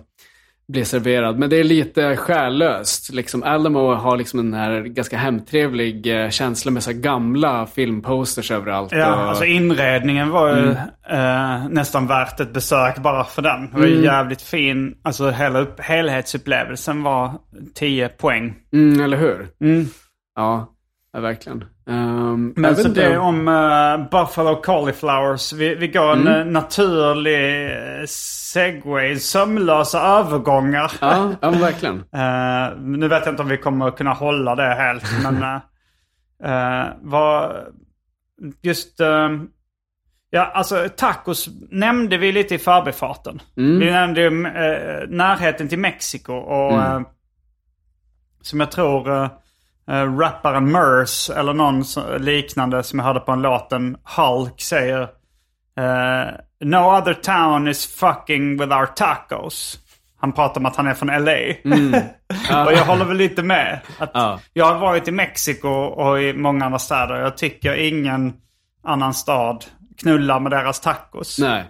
och bli serverad. Men det är lite själlöst. Liksom, Alamo har liksom en här ganska hemtrevlig eh, känsla med så gamla filmposters överallt. Ja, och, alltså inredningen var ju Mm. eh, nästan värt ett besök bara för den. Det var Mm. jävligt fin. Alltså hela upp, helhetsupplevelsen var 10 poäng. mm, eller hur? Ja, ja, verkligen. Um, Men så det är om eh, Buffalo Cauliflowers. Vi, vi går en Mm. eh, naturlig uh, segway, sömlösa övergångar. Ja, ja, verkligen. Eh, nu vet jag inte om vi kommer kunna hålla det helt. men eh, eh, vad... Just... eh, ja, alltså tacos nämnde vi lite i förbifarten. Vi nämnde ju eh, närheten till Mexiko och... eh, som jag tror uh, rapparen Murs eller någon liknande som jag hörde på en låten Hulk säger eh, No other town is fucking with our tacos. Han pratar om att han är från LA. och jag håller väl lite med. Att Ja. Jag har varit i Mexiko och i många andra städer. Jag tycker ingen annan stad knullar med deras tacos. Nej.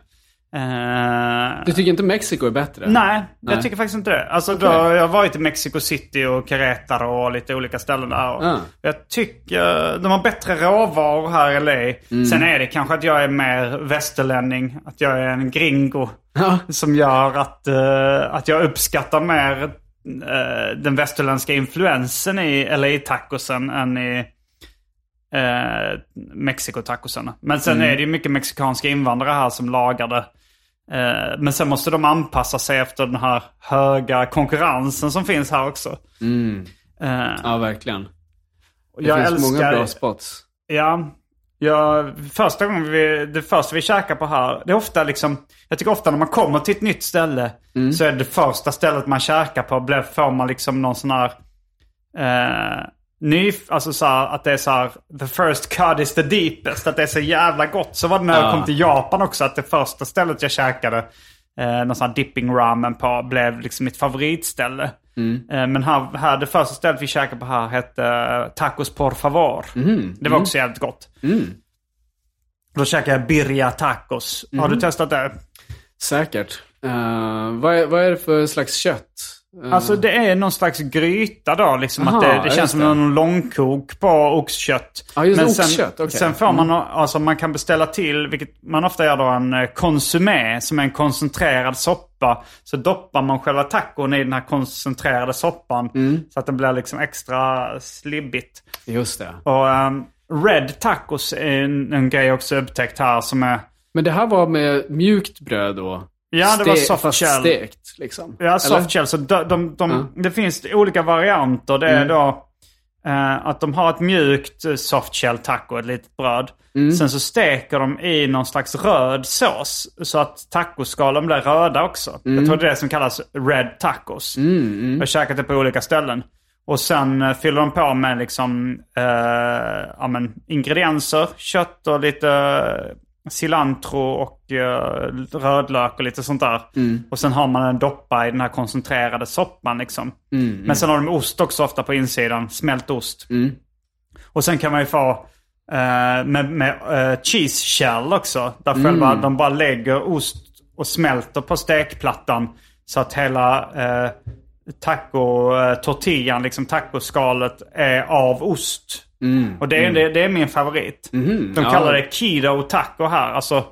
Eh, Du tycker inte Mexiko är bättre? Nej, Nej. jag tycker faktiskt inte det. Alltså då, jag har varit i Mexico City och Querétaro och lite olika ställen där. Och Ja. Jag tycker de har bättre råvaror här i LA. Mm. Sen är det kanske att jag är mer västerlänning. Att jag är en gringo. Ja. Som gör att, eh, att jag uppskattar mer eh, den västerländska influensen i LA-tacosen än i eh, Mexiko-tacosen. Men sen Mm. är det ju mycket mexikanska invandrare här som lagar det. Eh, men sen måste de anpassa sig efter den här höga konkurrensen som finns här också. Eh, Ja, verkligen. Det jag finns många älskar- bra spots. Ja, ja, första gången vi, det första vi käkar på här, det är ofta liksom, jag tycker ofta när man kommer till ett nytt ställe så är det första stället man käkar på, blir- får man liksom någon sån här, eh, ny, alltså så här, att det är så här, the first cut is the deepest, att det är så jävla gott. Så var det när jag Ja. kom till Japan också, att det första stället jag käkade, eh, någon sån här dipping ramen på, blev liksom mitt favoritställe. Eh, men här, här, det första stället vi käkade på här hette eh, Tacos por favor. Det var också jävligt gott. Då käkade jag birria tacos. Har du testat det? Säkert. Eh, vad, är, vad är det för slags kött? Eh, Alltså det är någon slags gryta då. Liksom Aha, att det, det känns som det. någon långkok på oxkött. Ja, just det, sen, oxkött. Mm. sen får man, alltså man kan beställa till, vilket man ofta gör då, en eh, konsumé som är en koncentrerad soppa. Så doppar man själva tacon i den här koncentrerade soppan. Mm. Så att den blir liksom extra slibbigt. Just det. Och ehm, red tacos är en, en grej också upptäckt här som är... Men det här var med mjukt bröd då? Ja, det var soft shell. stekt liksom? Ja, Eller? soft shell. Så de, de, de, Ja. Det finns olika varianter. Det är Mm. då eh, att de har ett mjukt eh, soft shell taco, ett litet bröd. Mm. Sen så steker de i någon slags röd sås. Så att tacoskalen blir röda också. Mm. Jag tror det är det som kallas red tacos. Jag har käkat det på olika ställen. Och sen eh, fyller de på med liksom eh, ja, men, ingredienser. Kött och lite cilantro och eh, rödlök och lite sånt där. Och sen har man en doppa i den här koncentrerade soppan liksom. Men sen har de ost också ofta på insidan. Smält ost. Och sen kan man ju få eh, med, med eh, cheese shell också. Där själva de bara lägger ost och smälter på stekplattan. Så att hela eh, taco, eh, tortillan, liksom tacoskalet är av ost. Och det är, det, det är min favorit. De ja. kallar det keto taco här. Alltså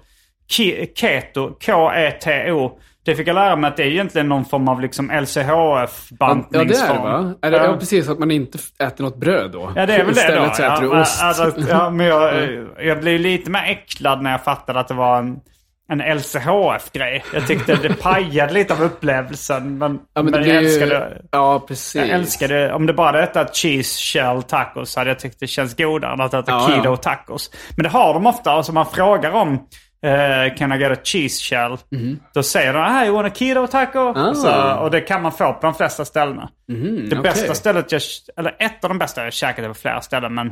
ki- keto, K-E-T-O. Det fick jag lära mig att det är egentligen någon form av liksom Ja, LCHF-bantningsform. ja, det är det va? Är det, Ja. ja, precis. Att man inte äter något bröd då. Ja, det är väl det då. Istället så äter ja, du ost. Alltså, ja, men jag, jag blev lite mer äcklad när jag fattade att det var en en LCHF-grej. Jag tyckte det pajade lite av upplevelsen. Men, Ja, men men, det jag blir ju- älskade Ja, precis. jag älskade, om det bara hade hetat cheese shell tacos hade jag tyckt det känns godare än att det heter Ja, keto ja. tacos. Men det har de ofta. Alltså man frågar om eh, can I get a cheese shell? Då säger de hey, you want a keto taco? Ah. Och, så, och det kan man få på de flesta ställena. det Mhm, okej. bästa stället, jag, eller ett av de bästa jag käkat på flera ställen, men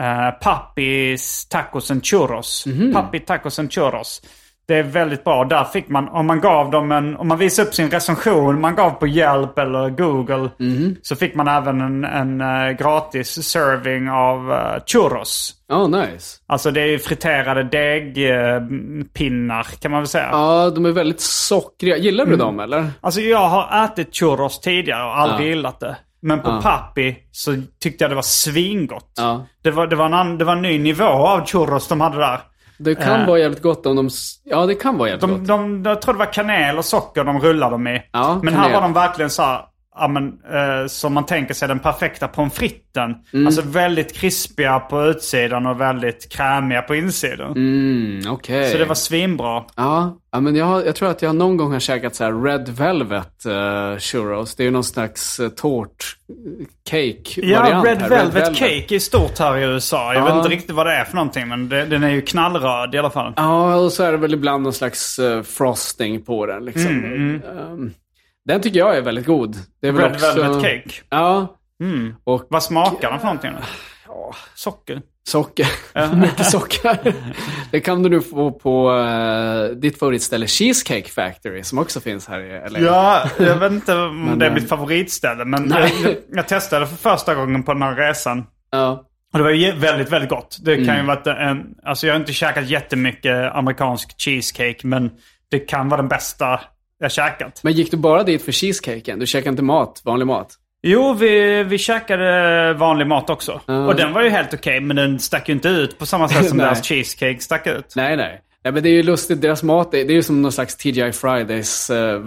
uh, Pappis tacos and churros. Mhm. Pappi tacos and churros. Det är väldigt bra. Där fick man, om man gav dem en, om man visade upp sin recension man gav på Yelp eller Google. Mhm. Så fick man även en, en eh, gratis serving av eh, churros. Oh, nice. Alltså det är friterade degpinnar kan man väl säga. Ja, de är väldigt sockriga. Gillar Mm. du dem eller? Alltså jag har ätit churros tidigare och aldrig Ja. gillat det. Men på Pappi så tyckte jag det var svingott. Ja. Det, var, det, var en, det var en ny nivå av churros de hade där. Det kan Äh. vara jävligt gott om de... Ja, det kan vara jävligt De, gott. de, jag tror det var kanel och socker de rullade dem i. Ja, men kanel. här var de verkligen så här, ja, men, eh, som man tänker sig den perfekta pommes fritesen. Mm. Alltså väldigt krispiga på utsidan och väldigt krämiga på insidan. Mm, okej. Så det var svinbra. Ja, ja men jag, jag tror att jag någon gång har käkat så här Red Velvet uh, churros. Det är ju någon slags uh, tårt cake Ja, variant Red här. Velvet Cake är stort här i USA. Jag Ja. vet inte riktigt vad det är för någonting, men det, den är ju knallröd i alla fall. Ja, och så är det väl ibland någon slags uh, frosting på den. Liksom. Um, den tycker jag är väldigt god. Det är väl Red också... Velvet Cake. Ja, och Vad smakar den för någonting? då? Socker. socker. Mycket socker. det kan du nu få på uh, ditt favoritställe Cheesecake Factory som också finns här i LA. Ja, jag vet inte om Men, det är eh, mitt favoritställe, men jag, jag testade för första gången på den här resan. Ja. Och det var ju väldigt, väldigt gott. Det kan Mm. ju vara en, alltså jag har inte käkat jättemycket amerikansk cheesecake, men det kan vara den bästa jag käkat. Men gick du bara dit för cheesecaken? Du käkade inte mat, vanlig mat? Jo, vi, vi käkade vanlig mat också. Ja. Och den var ju helt okej, men den stack ju inte ut på samma sätt som deras cheesecake stack ut. Nej, nej. Nej, men det är ju lustigt. Deras mat det är ju som någon slags TGI Fridays eh,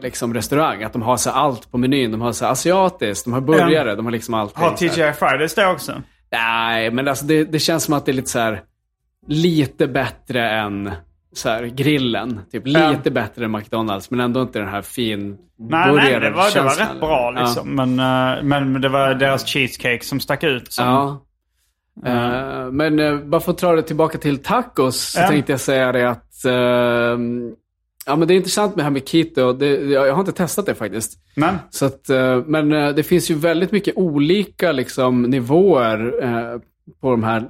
liksom restaurang. Att de har så allt på menyn. De har så asiatiskt, de har burgare, de har liksom allt. Har TGI Fridays det också? Nej, men alltså det, det känns som att det är lite så här lite bättre än så här, grillen. Typ Ja. lite bättre än McDonalds, men ändå inte den här fin Nej, nej det, var, det var rätt bra liksom. Men, eh, men det var deras cheesecake som stack ut. Som, Ja. Eh, men uh, bara för att dra det tillbaka till tacos så Ja. tänkte jag säga det att eh, Ja, men det är intressant med det här med keto. Det, jag har inte testat det faktiskt. Men, Så att, eh, men eh, det finns ju väldigt mycket olika liksom, nivåer eh, på de här.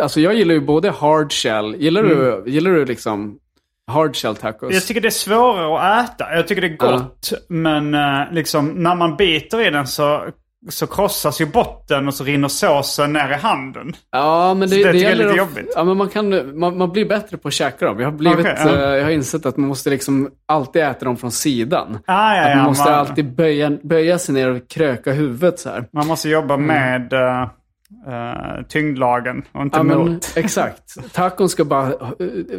Alltså jag gillar ju både hard shell. Gillar, du, gillar du liksom hard shell tacos? Mm. jag tycker det är svårare att äta. Jag tycker det är gott. Men eh, liksom, när man biter i den så, så krossas ju botten och så rinner såsen ner i handen. Ja, men Så det, det det, tycker jag är lite att- jobbigt. Ja, men man, kan, man, man blir bättre på att käka dem. Jag har, blivit, Okej, ja. eh, jag har insett att man måste liksom alltid äta dem från sidan. Ah, ja, ja, man måste man- alltid böja, böja sig ner och kröka huvudet så här. Man måste jobba med uh, uh, tyngdlagen och inte Ja, men, exakt. Tacon ska bara eh,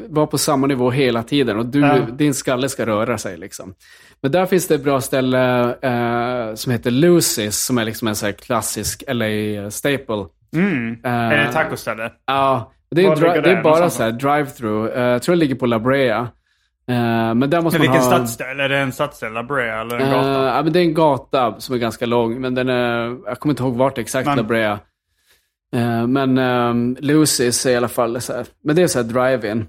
vara på samma nivå hela tiden och du, Ja. din skalle ska röra sig. Liksom. Men där finns det ett bra ställe eh, som heter Lucy's som är liksom en så klassisk LA-staple. Mm. är det tacoställe? Ja, det är, det det är bara så här drive-through. Jag tror det ligger på La Brea. Men där måste Men man vilken ha... stadsdel? Är det en stadsdel, La Brea eller en gata? ja, men det är en gata som är ganska lång, men den är, jag kommer inte ihåg vart exakt Men- La Brea. Eh, men um, Lucy's är i alla fall så här, men det är så här drive-in.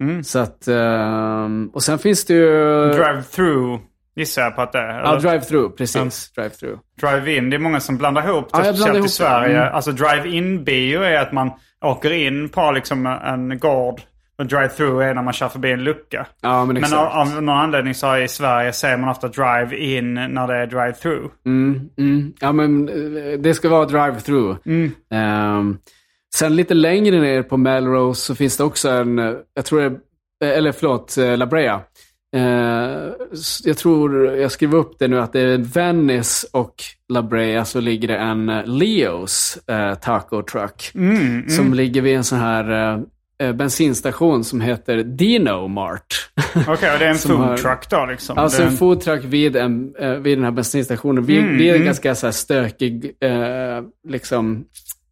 Mm. Så att, ehm, och sen finns det ju... Drive-through gissar jag på att det är. Ja, drive-through, precis. Drive-through. Drive-in, det är många som blandar ihop det, Ja, speciellt i ihop det. Sverige. Mm. Alltså drive-in-bio är att man åker in på liksom en gård. Och drive-through är när man kör förbi en lucka. Ja, men Men av, av någon anledning så i Sverige säger man ofta drive-in när det är drive-through. Mm, mm. Ja, men eh, det ska vara drive-through. Mm. Ehm, sen lite längre ner på Melrose så finns det också en, eh, jag tror det eh, eller förlåt, La Brea. S- jag tror, jag skriver upp det nu, att det är Venice och La Brea så ligger det en Leos eh, taco truck. Mm, Som ligger vid en sån här eh, bensinstation som heter Dino Mart. Okej, och det är en Som food har- truck då liksom? Alltså är en foodtruck vid, en, eh, vid den här bensinstationen. Vid, Mm, vid en mm. ganska så här stökig eh, liksom,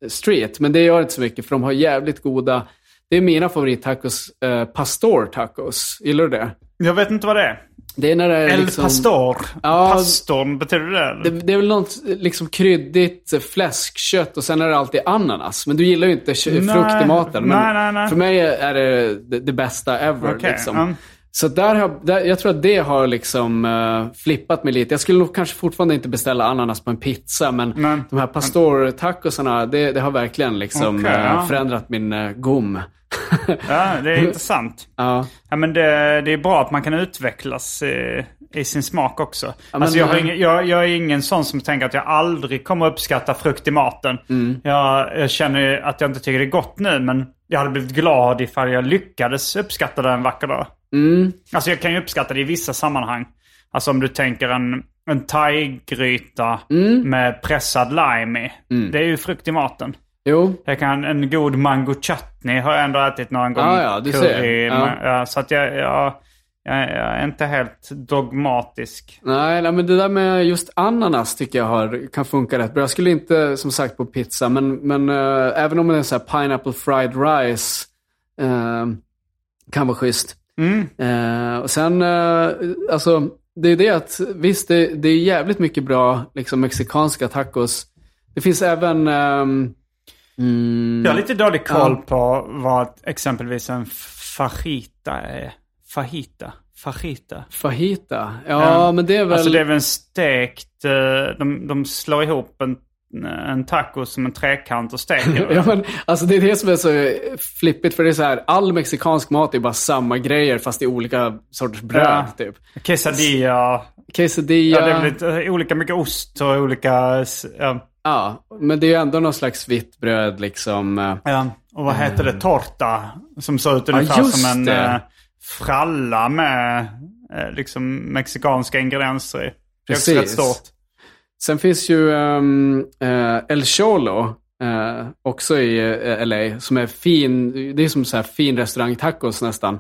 street. Men det gör inte så mycket för de har jävligt goda... Det är mina favorittacos. Uh, pastor tacos. Gillar du det? Jag vet inte vad det är. Det är när det är El liksom... pastor. Ja, Pastorn, betyder det? Det, det är väl något liksom kryddigt eh, fläskkött och sen är det alltid ananas. Men du gillar ju inte Nej. frukt i maten. Nej, nej, nej. För mig är det det, det bästa ever. Okej, liksom. mm. Så där har, där, jag tror att det har liksom eh, flippat mig lite. Jag skulle nog kanske fortfarande inte beställa ananas på en pizza, men Men- de här pastor-tacosarna, det, det har verkligen liksom Okej, eh, ja. förändrat min uh, gom. Ja, det är intressant. ja. Ja, men det, det är bra att man kan utvecklas i, i sin smak också. men, alltså jag, har ingen, jag, jag är ingen sån som tänker att jag aldrig kommer uppskatta frukt i maten. Mm. Jag, jag känner att jag inte tycker det är gott nu, men jag hade blivit glad ifall jag lyckades uppskatta det en vacker dag. Mm. Alltså jag kan ju uppskatta det i vissa sammanhang. Alltså om du tänker en, en thai-gryta Mm. med pressad lime i. Det är ju frukt i maten. Jo, Jag kan, en god mango chutney har jag ändå ätit någon gång. Ah, ja, du ser. Ja. Så att jag, jag, jag, är inte helt dogmatisk. Nej, nej, men det där med just ananas tycker jag har, kan funka rätt bra. Jag skulle inte, som sagt, på pizza, men, men eh, även om det är så här pineapple fried rice eh, kan vara schysst. Eh, och sen, eh, alltså, det är det att, visst, det, det är jävligt mycket bra liksom, mexikanska tacos. Det finns även... ehm, mm, Jag har lite dålig koll Ja. på vad exempelvis en fajita är. Fajita? Fajita? Fajita. Ja, men det är väl... Alltså det är väl en stekt... eh, De, de slår ihop en, en taco som en trekant och steker. Ja, men, alltså det är det som är så flippigt, för det är så här, all mexikansk mat är bara samma grejer fast i olika sorters bröd. Ja. Typ. Quesadilla. Quesadilla. Ja, det är lite olika mycket ost och olika... Ja. Ja, men det är ju ändå någon slags vitt bröd liksom. eh. Ja, och vad heter det? Torta. Som ser ut ungefär just som en det. eh, fralla med eh, liksom mexikanska ingredienser i. Det är också Precis. rätt stort. Sen finns ju um, eh, El Cholo, eh, också i eh, LA, som är fin. Det är som så här fin restaurang-tacos nästan.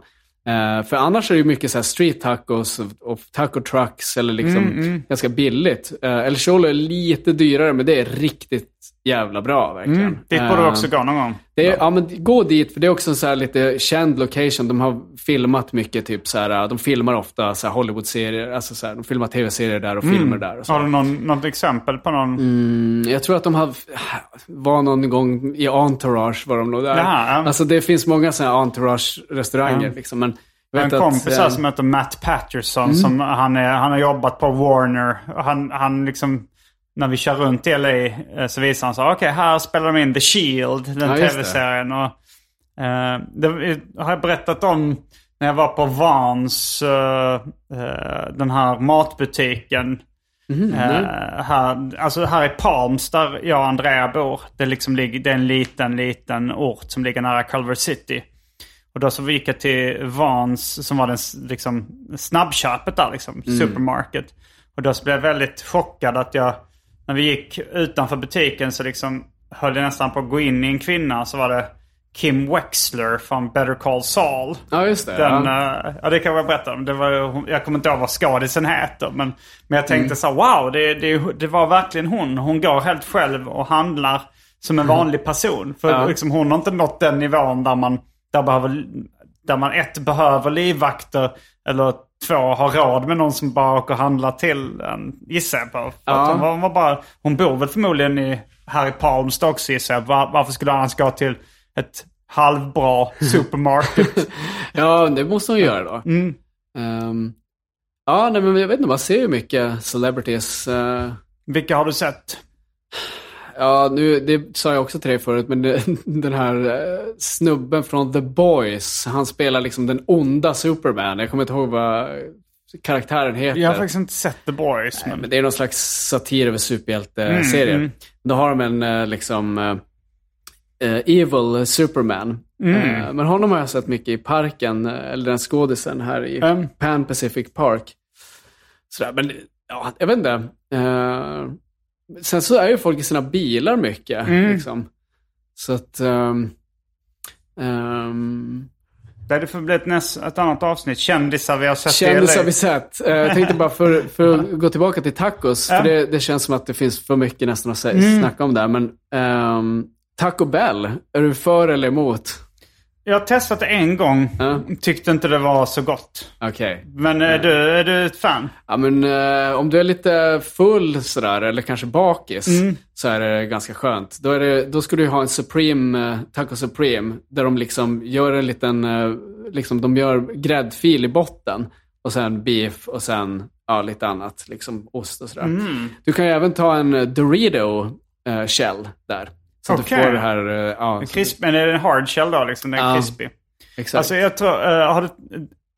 För annars är det mycket så här street tacos och, taco trucks eller liksom ganska billigt. Uh, El Cholo är lite dyrare, men det är riktigt jävla bra verkligen. Mm, dit borde du också gå någon gång. Det är, ja, men gå dit, för det är också en så här lite känd location. De har filmat mycket, typ så här, de filmar ofta så Hollywood-serier. Alltså så här, de filmar tv-serier där och filmer där. Och. Har du någon, något exempel på någon? Mm, jag tror att de har, var någon gång i Entourage var de nog där. Jaha, ja. Alltså det finns många sådana Entourage-restauranger. Liksom, men jag En kompis att, eh, som heter Matt Patterson. Mm. Som han, är, han har jobbat på Warner. Han, han liksom, när vi kör runt i LA eh, så visar han så okej här spelar de in The Shield, den Ja, tv-serien. Och, eh, det har jag berättat om när jag var på Vans, eh, eh, den här matbutiken. Mhm, Eh, här, alltså här i Palms där jag och Andrea bor. Det, liksom det är en liten, liten ort som ligger nära Culver City. Och då så gick jag till Vans som var den liksom, snabbköpet där liksom, supermarket. Och då så blev jag väldigt chockad att jag, när vi gick utanför butiken så liksom höll jag nästan på att gå in i en kvinna. Så var det Kim Wexler från Better Call Saul. Ja, just det. Den, ja. eh, ja, det kan jag berätta om. Det var, jag kommer inte ihåg vad skadisen heter. Men, men jag tänkte så här, wow, det, det, det var verkligen hon. Hon går helt själv och handlar som en vanlig person. För Ja. liksom, hon har inte nått den nivån där man, där behöver, där man ett behöver livvakter. Eller två har råd med någon som bara åker och handlar till en, gissar jag på. För Ja. hon, var, var bara, hon bor väl förmodligen i, här i Palms också gissar jag. Var, varför skulle han annars gå till ett halvbra supermarket? ja, det måste hon göra då. Mm. Ehm, ja, nej, men jag vet inte, man ser ju mycket celebrities. eh, Vilka har du sett? Ja, nu, det sa jag också till dig förut, men det, den här eh, snubben från The Boys, han spelar liksom den onda Superman. Jag kommer inte ihåg vad karaktären heter. Jag har faktiskt inte sett The Boys. Nej, Men... men det är någon slags satir över superhjälteserier. Mm, mm. Då har de en eh, liksom eh, evil Superman. Mm. Eh, men honom har jag sett mycket i parken, eller den skådisen här i Mm. Pan Pacific Park. Sådär, men ja, jag vet inte. Eh, sen så är ju folk i sina bilar mycket. Mm. Liksom. Så att... ehm, ehm, Det får bli ett, näst, ett annat avsnitt. Kändisar vi har sett Kändisar vi sett. Eh, Jag tänkte bara för, för att gå tillbaka till tacos. För det, det känns som att det finns för mycket nästan att sä- snacka om där. Men ehm, Taco Bell, är du för eller emot? Jag har testat det en gång. Ja. Tyckte inte det var så gott. Okej. Men är, du, är du ett fan? Ja, men eh, om du är lite full sådär, eller kanske bakis, Mm. så är det ganska skönt. Då, är det, då ska du ha en Supreme, eh, Taco Supreme, där de liksom gör en liten, eh, liksom de gör gräddfil i botten. Och sen beef och sen ja, lite annat, liksom ost och sådär. Mm. Du kan ju även ta en eh, Dorito eh, shell där. Så att Okej. du får det här, eh, ja, så- Crisp, men är det en hard shell då? Liksom, den är Ja. crispy. exakt. Alltså jag tror, har du,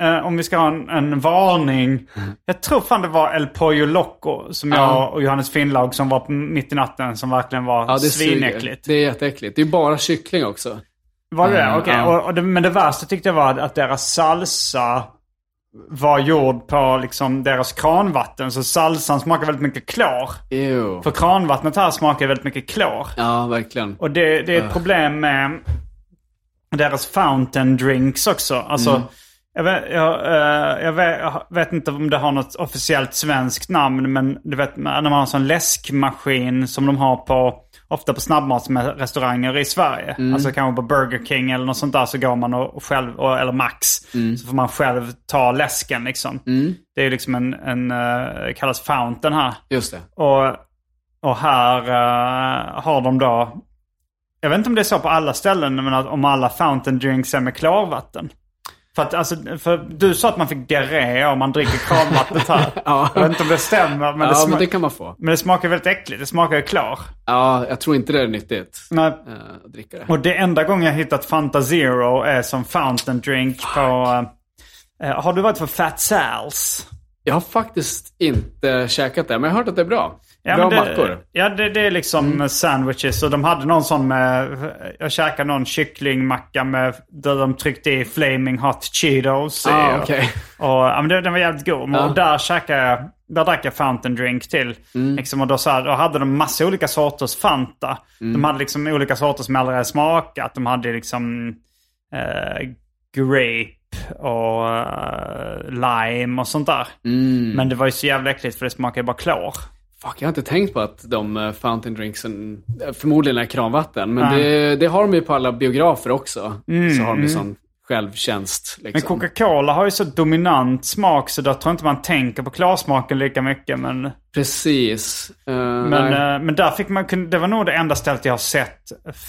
eh, om vi ska ha en, en varning. Jag tror fan det var El Pollo Loco som Ja. jag och Johannes Finnlaug som var på mitt i natten som verkligen var ja, det svinäckligt. Det är jätteäckligt. Det är bara kyckling också. Var det det? Mm, Okej. ja. Och, och det, men det värsta tyckte jag var att deras salsa var gjord på liksom deras kranvatten. Så salsan smakar väldigt mycket klor. Ew. För kranvattnet här smakar väldigt mycket klor. Ja, verkligen. Och det, det är ett problem med deras fountain drinks också. Alltså, jag, vet, jag, eh, jag, vet, jag vet inte om det har något officiellt svenskt namn. Men du vet när man har en sån läskmaskin som de har på ofta på snabbmatsrestauranger i Sverige. Alltså kanske på Burger King eller något sånt där så går man och, och själv, och, eller Max. Så får man själv ta läsken liksom. Det är liksom en, en uh, kallas fountain här. Just det. Och, och här eh, har de då... Jag vet inte om det är så på alla ställen, men att om alla fountain drinks är med klarvatten. För, att, alltså, för du sa att man fick diarré om man dricker kranvattnet här. Ja. Jag vet inte om det stämmer, men, det, ja, sma- men det kan man få. men det smakar väldigt äckligt. Det smakar ju klar. Ja, jag tror inte det är nyttigt Nej. eh, att dricka det. Och det enda gången jag hittat Fanta Zero är som fountain drink på... eh, har du varit på Fat Sal's? Jag har faktiskt inte käkat det, men jag har hört att det är bra. Bra men det, mackor. Ja, det, det är liksom sandwiches. Och de hade någon sån med... Jag käkade någon kycklingmacka med... Där de tryckte i flaming hot cheetos. i. Ah, okej. Och, ja, men det, den var jävligt god. Ja. Och där käkade jag... Där drack jag fountain drink till. Mm. Liksom, och då, så här, då hade de massa olika sorters Fanta. Mm. De hade liksom olika sorter som jag aldrig hade smakat. De hade liksom eh, grape och eh, lime och sånt där. Mm. Men det var ju så jävla äckligt för det smakade bara klor. Fuck, jag har inte tänkt på att de uh, fountain drinksen eh, förmodligen är kranvatten. Men det, det har de ju på alla biografer också. så har de ju mm. sån självtjänst. Men Liksom. Coca-Cola har ju så dominant smak så där tror jag inte man tänker på klarsmaken lika mycket. Men, Precis. Eh, men, eh, men där fick man, det var nog det enda stället jag har sett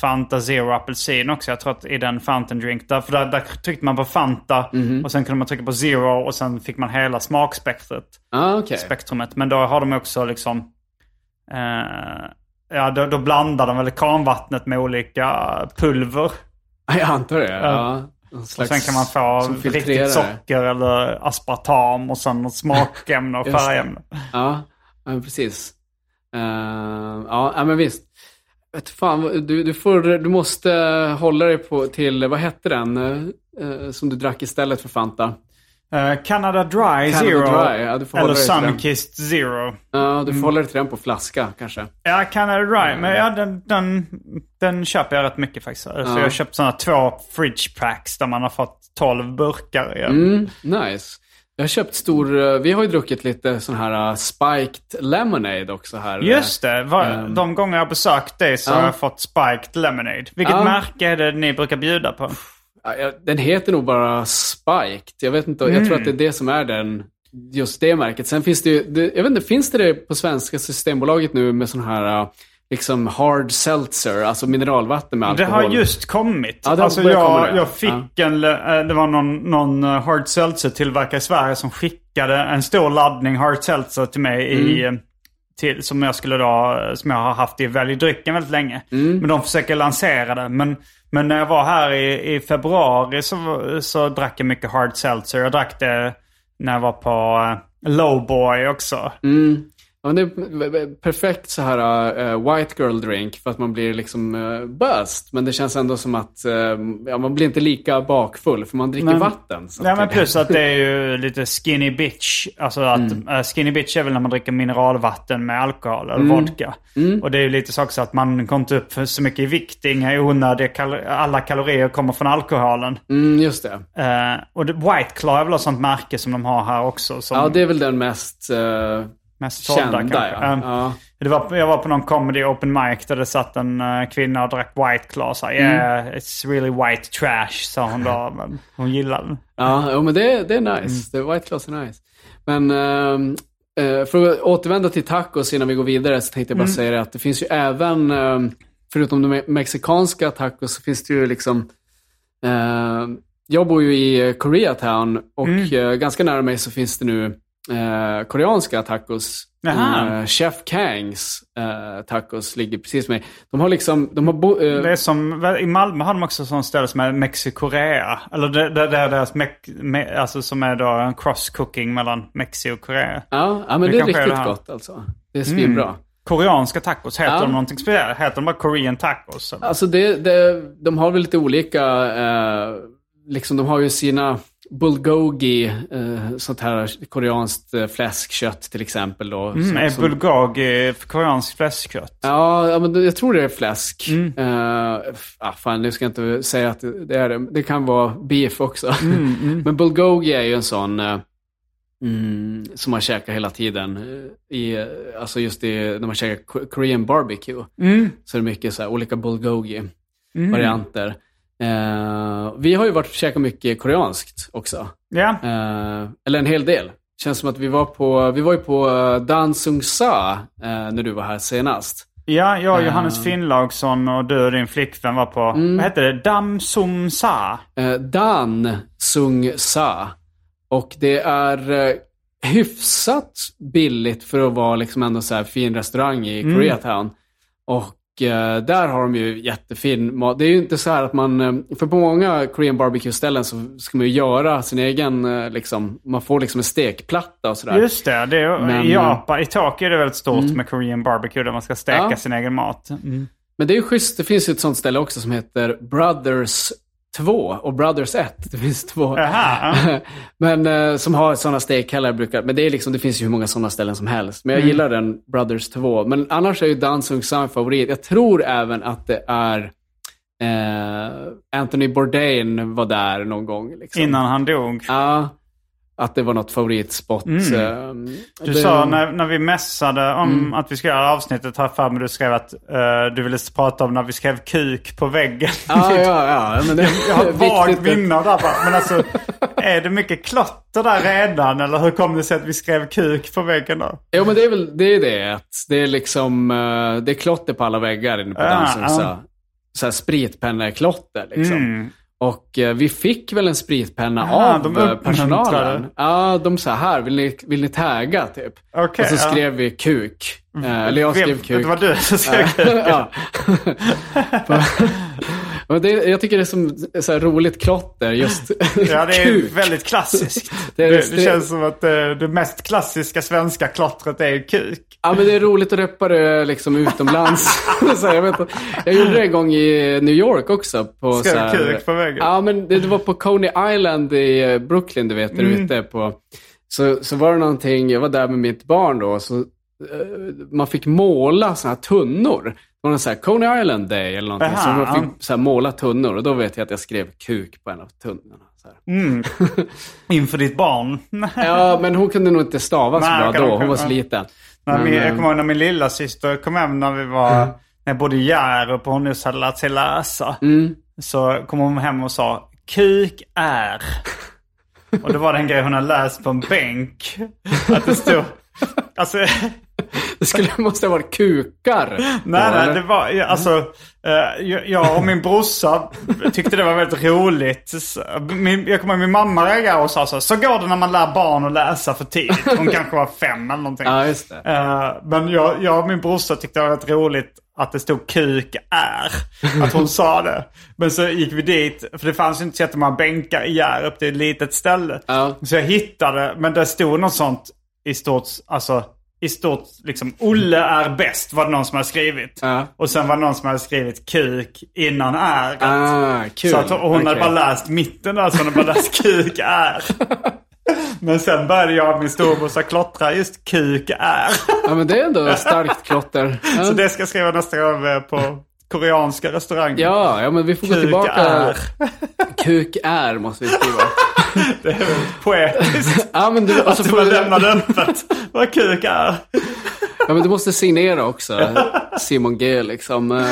Fanta Zero apelsin också. Jag tror att i den Fountain Drink. Där, för där, där tryckte man på Fanta Mhm. och sen kunde man trycka på Zero och sen fick man hela smakspektret. ah, okej. Spektrumet. Men då har de också liksom... Eh, ja, då, då blandar de väl kranvattnet med olika pulver. Jag antar det. Ja. Och sen kan man få riktigt socker eller aspartam och sen smakämne och färgämne. Ja, men precis. Eh, ja, men visst. Vet fan, du, du, får, du måste hålla dig på till, vad hette den eh, som du drack istället för Fanta? Eh, Canada Dry Canada Zero. Dry, ja, eller. Sunkissed Zero. Ja, du får hålla dig till den på flaska kanske. Ja, Canada Dry. Men ja, den, den, den köper jag rätt mycket faktiskt. Så jag har köpt sådana två fridge packs där man har fått 12 burkar i. Mm, nice. Jag har köpt stor, eh, vi har ju druckit lite sån här uh, spiked lemonade också här. Just det. Var, Ehm. de gånger jag har besökt dig så Ja. har jag fått Spiked Lemonade. Vilket Ja. märke är det ni brukar bjuda på? Ja, ja, Den heter nog bara Spiked. Jag vet inte, jag tror att det är det som är den, just det märket. Sen finns det ju, det, jag vet inte, finns det det på svenska Systembolaget nu med sån här uh, liksom hard seltzer, alltså mineralvatten med Det alkohol? har just kommit. Ja, det alltså jag, det. jag fick en, eh, det var någon, någon eh, hard seltzer tillverkare i Sverige som skickade en stor laddning hard seltzer till mig i, Mm. eh, till, som jag skulle då, som jag har haft i Välj drycken väldigt länge. Mm. Men de försöker lansera det. Men, men när jag var här i, i februari så, så drack jag mycket hard seltzer. Jag drack det när jag var på eh, Lowboy också. Mm. Ja, men det är perfekt så här uh, white girl drink för att man blir liksom uh, bust. Men det känns ändå som att uh, ja, man blir inte lika bakfull för man dricker Men- vatten. Så att- men plus att det är ju lite skinny bitch. Alltså att Mm. eh, skinny bitch är väl när man dricker mineralvatten med alkohol eller Mm. vodka. Och det är ju lite så att man går inte upp för så mycket i vikt. Inga onödiga kal- alla kalorier kommer från alkoholen. Mm, just det. Eh, och det, White Claw är väl ett sånt märke som de har här också. Som, Ja, det är väl den mest uh, mest sålda kanske. ja. Um, Ja. Det var, jag var på någon comedy open mic där det satt en eh, kvinna och drack White Claw. Så, yeah, Mm. it's really white trash, sa hon då. Men hon gillade den. Ja, jo, men det, det är nice. Mm. Det, White Claws är nice. Men ehm, eh, för att återvända till tacos innan vi går vidare så tänkte jag bara Mm. säga det att det finns ju även, ehm, förutom de me- mexikanska tacos, så finns det ju liksom ehm, jag bor ju i Koreatown och Mm. eh, ganska nära mig så finns det nu eh, koreanska tacos. Eh, Chef Kangs eh, tacos ligger precis med. De har liksom, de har bo, eh, Det är som, i Malmö har de också sån ställe som är Mexikorea. Eller det, det, det är deras, me, me, alltså som är då en cross-cooking mellan Mexiko och Korea. ja, ja, men det det är riktigt gott alltså. Det är svinbra. Koreanska tacos, heter Ja. de någonting speciellt? Heter de bara Korean tacos? eller? Alltså det, det, de har väl lite olika, eh, liksom de har ju sina bulgogi, eh, sånt här koreanskt eh, fläskkött till exempel. Då, Mm, som- är som- bulgogi koreanskt fläskkött? Ja, ja, men jag tror det är fläsk. Mm. Eh, ah, fan, nu ska jag inte säga att det är det. Det kan vara beef också. Mm, men bulgogi är ju en sån eh, mm, som man käkar hela tiden. eh, I, alltså just i, när man käkar Ko- Korean barbecue. Mm. Så är det mycket så här, olika bulgogi-varianter. Eh, vi har ju varit och käkat mycket koreanskt också. Ja. Eh, eller en hel del. Känns som att vi var på, vi var ju på uh, Dan Sung Sa eh, när du var här senast. Ja, jag, Eh. Johannes Finnlaugsson och du och din flickvän var på, Mm. vad heter det? Dam Sum Sa. Eh, Dan Sung Sa. Och det är eh, hyfsat billigt för att vara liksom ändå så här fin restaurang i Mm. Koreatown. Och eh, där har de ju jättefin mat. Det är ju inte så här att man, eh, för på många Korean barbecue-ställen så ska man ju göra sin egen, eh, liksom, man får liksom en stekplatta och sådär. Just det, det är, Men, i Japan, i Tokyo är det väldigt stort Mm. med Korean barbecue där man ska steka Ja. sin egen mat. Mm. Men det är ju schysst, det finns ju ett sånt ställe också som heter Brothers 2 och Brothers 1. Det finns två. Men eh, som har sådana stekhallar brukar, men det, är liksom, det finns ju hur många sådana ställen som helst. Men jag Mm. gillar den Brothers 2. Men annars är ju Dansung Sun en favorit. Jag tror även att det är eh, Anthony Bourdain var där någon gång. Liksom. Innan han dog. Ja, att det var något favoritspot. Mm. Eh, Du det- sa när, när vi mässade om Mm. att vi ska göra avsnittet här framme, du skrev att eh, du ville prata om när vi skrev kuk på väggen. Ja, ja, ja. Men det, Jag har ett vagt minne här bara. Men alltså, är det mycket klotter där redan? Eller hur kom det sig att vi skrev kuk på väggen då? Jo, men det är väl det, är det att det är liksom, eh, det är klotter på alla väggar inne på Ja, dansen. ja. Så, så här spritpenneklotter liksom. Mm. Och eh, vi fick väl en spritpenna Ah, av de eh, personalen. Ja, de sa här, vill ni, vill ni tagga typ? Okej, och så ja. Mm. skrev vi kuk. Eh, eller jag skrev kuk. Det var du som skrev kuk. Men det, jag tycker det är som så roligt klotter, just Ja, det är väldigt klassiskt. Det Det, det, känns som att eh, det mest klassiska svenska klottret är kuk. Ja, men det är roligt att reppa det liksom utomlands. så här, jag, vet, jag gjorde det en gång i New York också. På, Skrev så här, kuk på väggen? Ja, men det, det var på Coney Island i eh, Brooklyn, du vet, där Mm. ute på. Så, så var det någonting, jag var där med mitt barn då, så eh, man fick måla sådana här tunnor. Det var någon sån här Coney Island Day eller någonting. Aha, så ja. fick så här, måla tunnor och då vet jag att jag skrev kuk på en av tunnorna. Så. Mm. Inför ditt barn. Ja, men hon kunde nog inte stava så Nej, bra då. Hon var så liten. När Men, min, jag eh, kommer ihåg när min lilla syster kom hem när vi var, när jag bodde i Hjärup och hon nyss hade lärt sig läsa. Mm. Så kom hon hem och sa kuk är. Och det var den grej hon hade läst på en bänk. Att det stod... Alltså, Det skulle, måste ha varit kukar. nej, nej, det var... Alltså, eh, jag- och min brorsa tyckte det var väldigt roligt. Min, jag kommer ihåg min mamma reagerade och sa så Så går det när man lär barn att läsa för tidigt. Hon kanske var fem eller någonting. Ja, just det. Eh, men jag, jag och min brorsa tyckte det var rätt roligt att det stod kuk är. Att hon sa det. Men så gick vi dit, för det fanns inte så jättemånga bänkar i Hjärup. Det är ett litet ställe. Ja. Så jag hittade, men det stod något sånt i stort, alltså i stort liksom Olle är bäst var det någon som hade skrivit. Ja. Och sen var det någon som hade skrivit kuk innan är. Ah, kul. Så att hon hade Okej. bara läst mitten där, så hon hade bara läst kuk är. Men sen började jag och min storebrorsa klottra just kuk är. Ja, men det är ändå starkt klotter. Ja. Så det ska jag skriva nästa gång på koreanska restauranger. Ja, ja, men vi får gå Kuk tillbaka. är. Kuk är måste vi skriva. det är väldigt poetiskt. Ja, men du, alltså, Att du, lämnar det öppet. Vad kuk är. ja, men du måste signera också. Simon G liksom. eh,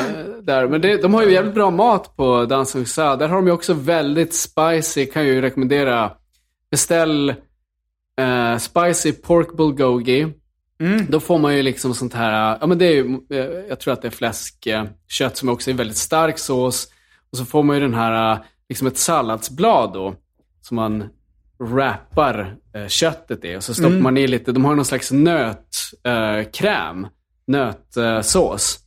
Där. Men det, de har ju jävligt bra mat på Dansung Sa. Där har de ju också väldigt spicy, kan jag ju rekommendera. Beställ eh, spicy pork bulgogi. Då får man ju liksom sånt här, ja men det är ju, eh, jag tror att det är fläskkött som också är väldigt stark sås. Och så får man ju den här, eh, liksom ett salladsblad då. Som man wrappar eh, köttet i. Och så stoppar man i lite, de har någon slags nötkräm. Eh, nötsås.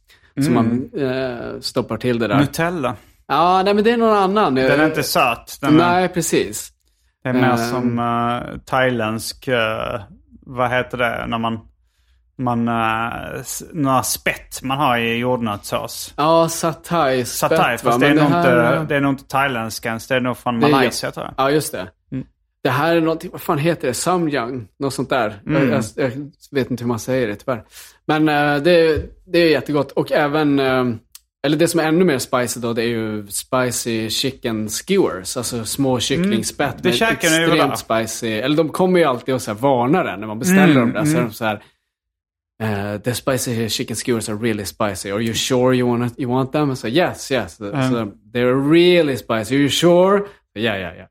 Som man eh, stoppar till det där. Nutella. Ja, nej men det är någon annan. Den är inte söt. Den är, Nej, precis. det är mer Ehm. som uh, thailändsk, eh, vad heter det, när man, man uh, några spett man har i jordnötssås. Ja, satay. Satay, spett, va? fast det är, nog här- inte, det är nog inte thailändska ens. Det är nog från Det Malaysia tror jag. Ja, just det. Mm. Det här är någonting, vad fan heter det? Samyang? Något sånt där. Mm. Jag, jag, jag vet inte hur man säger det tyvärr. Men eh, det, det är jättegott. Och även, eh, eller det som är ännu mer spicy då, det är ju spicy chicken skewers. Alltså små kycklingspett. Mm. Det med Extremt spicy. Eller de kommer ju alltid och så här varnar en när man beställer Mm, dem där. Så är mm. de så här, Uh, the spicy chicken skewers are really spicy. Are you sure you want you want them? So yes, yes. Mm. so they're really spicy. Are you sure? Ja, ja, ja.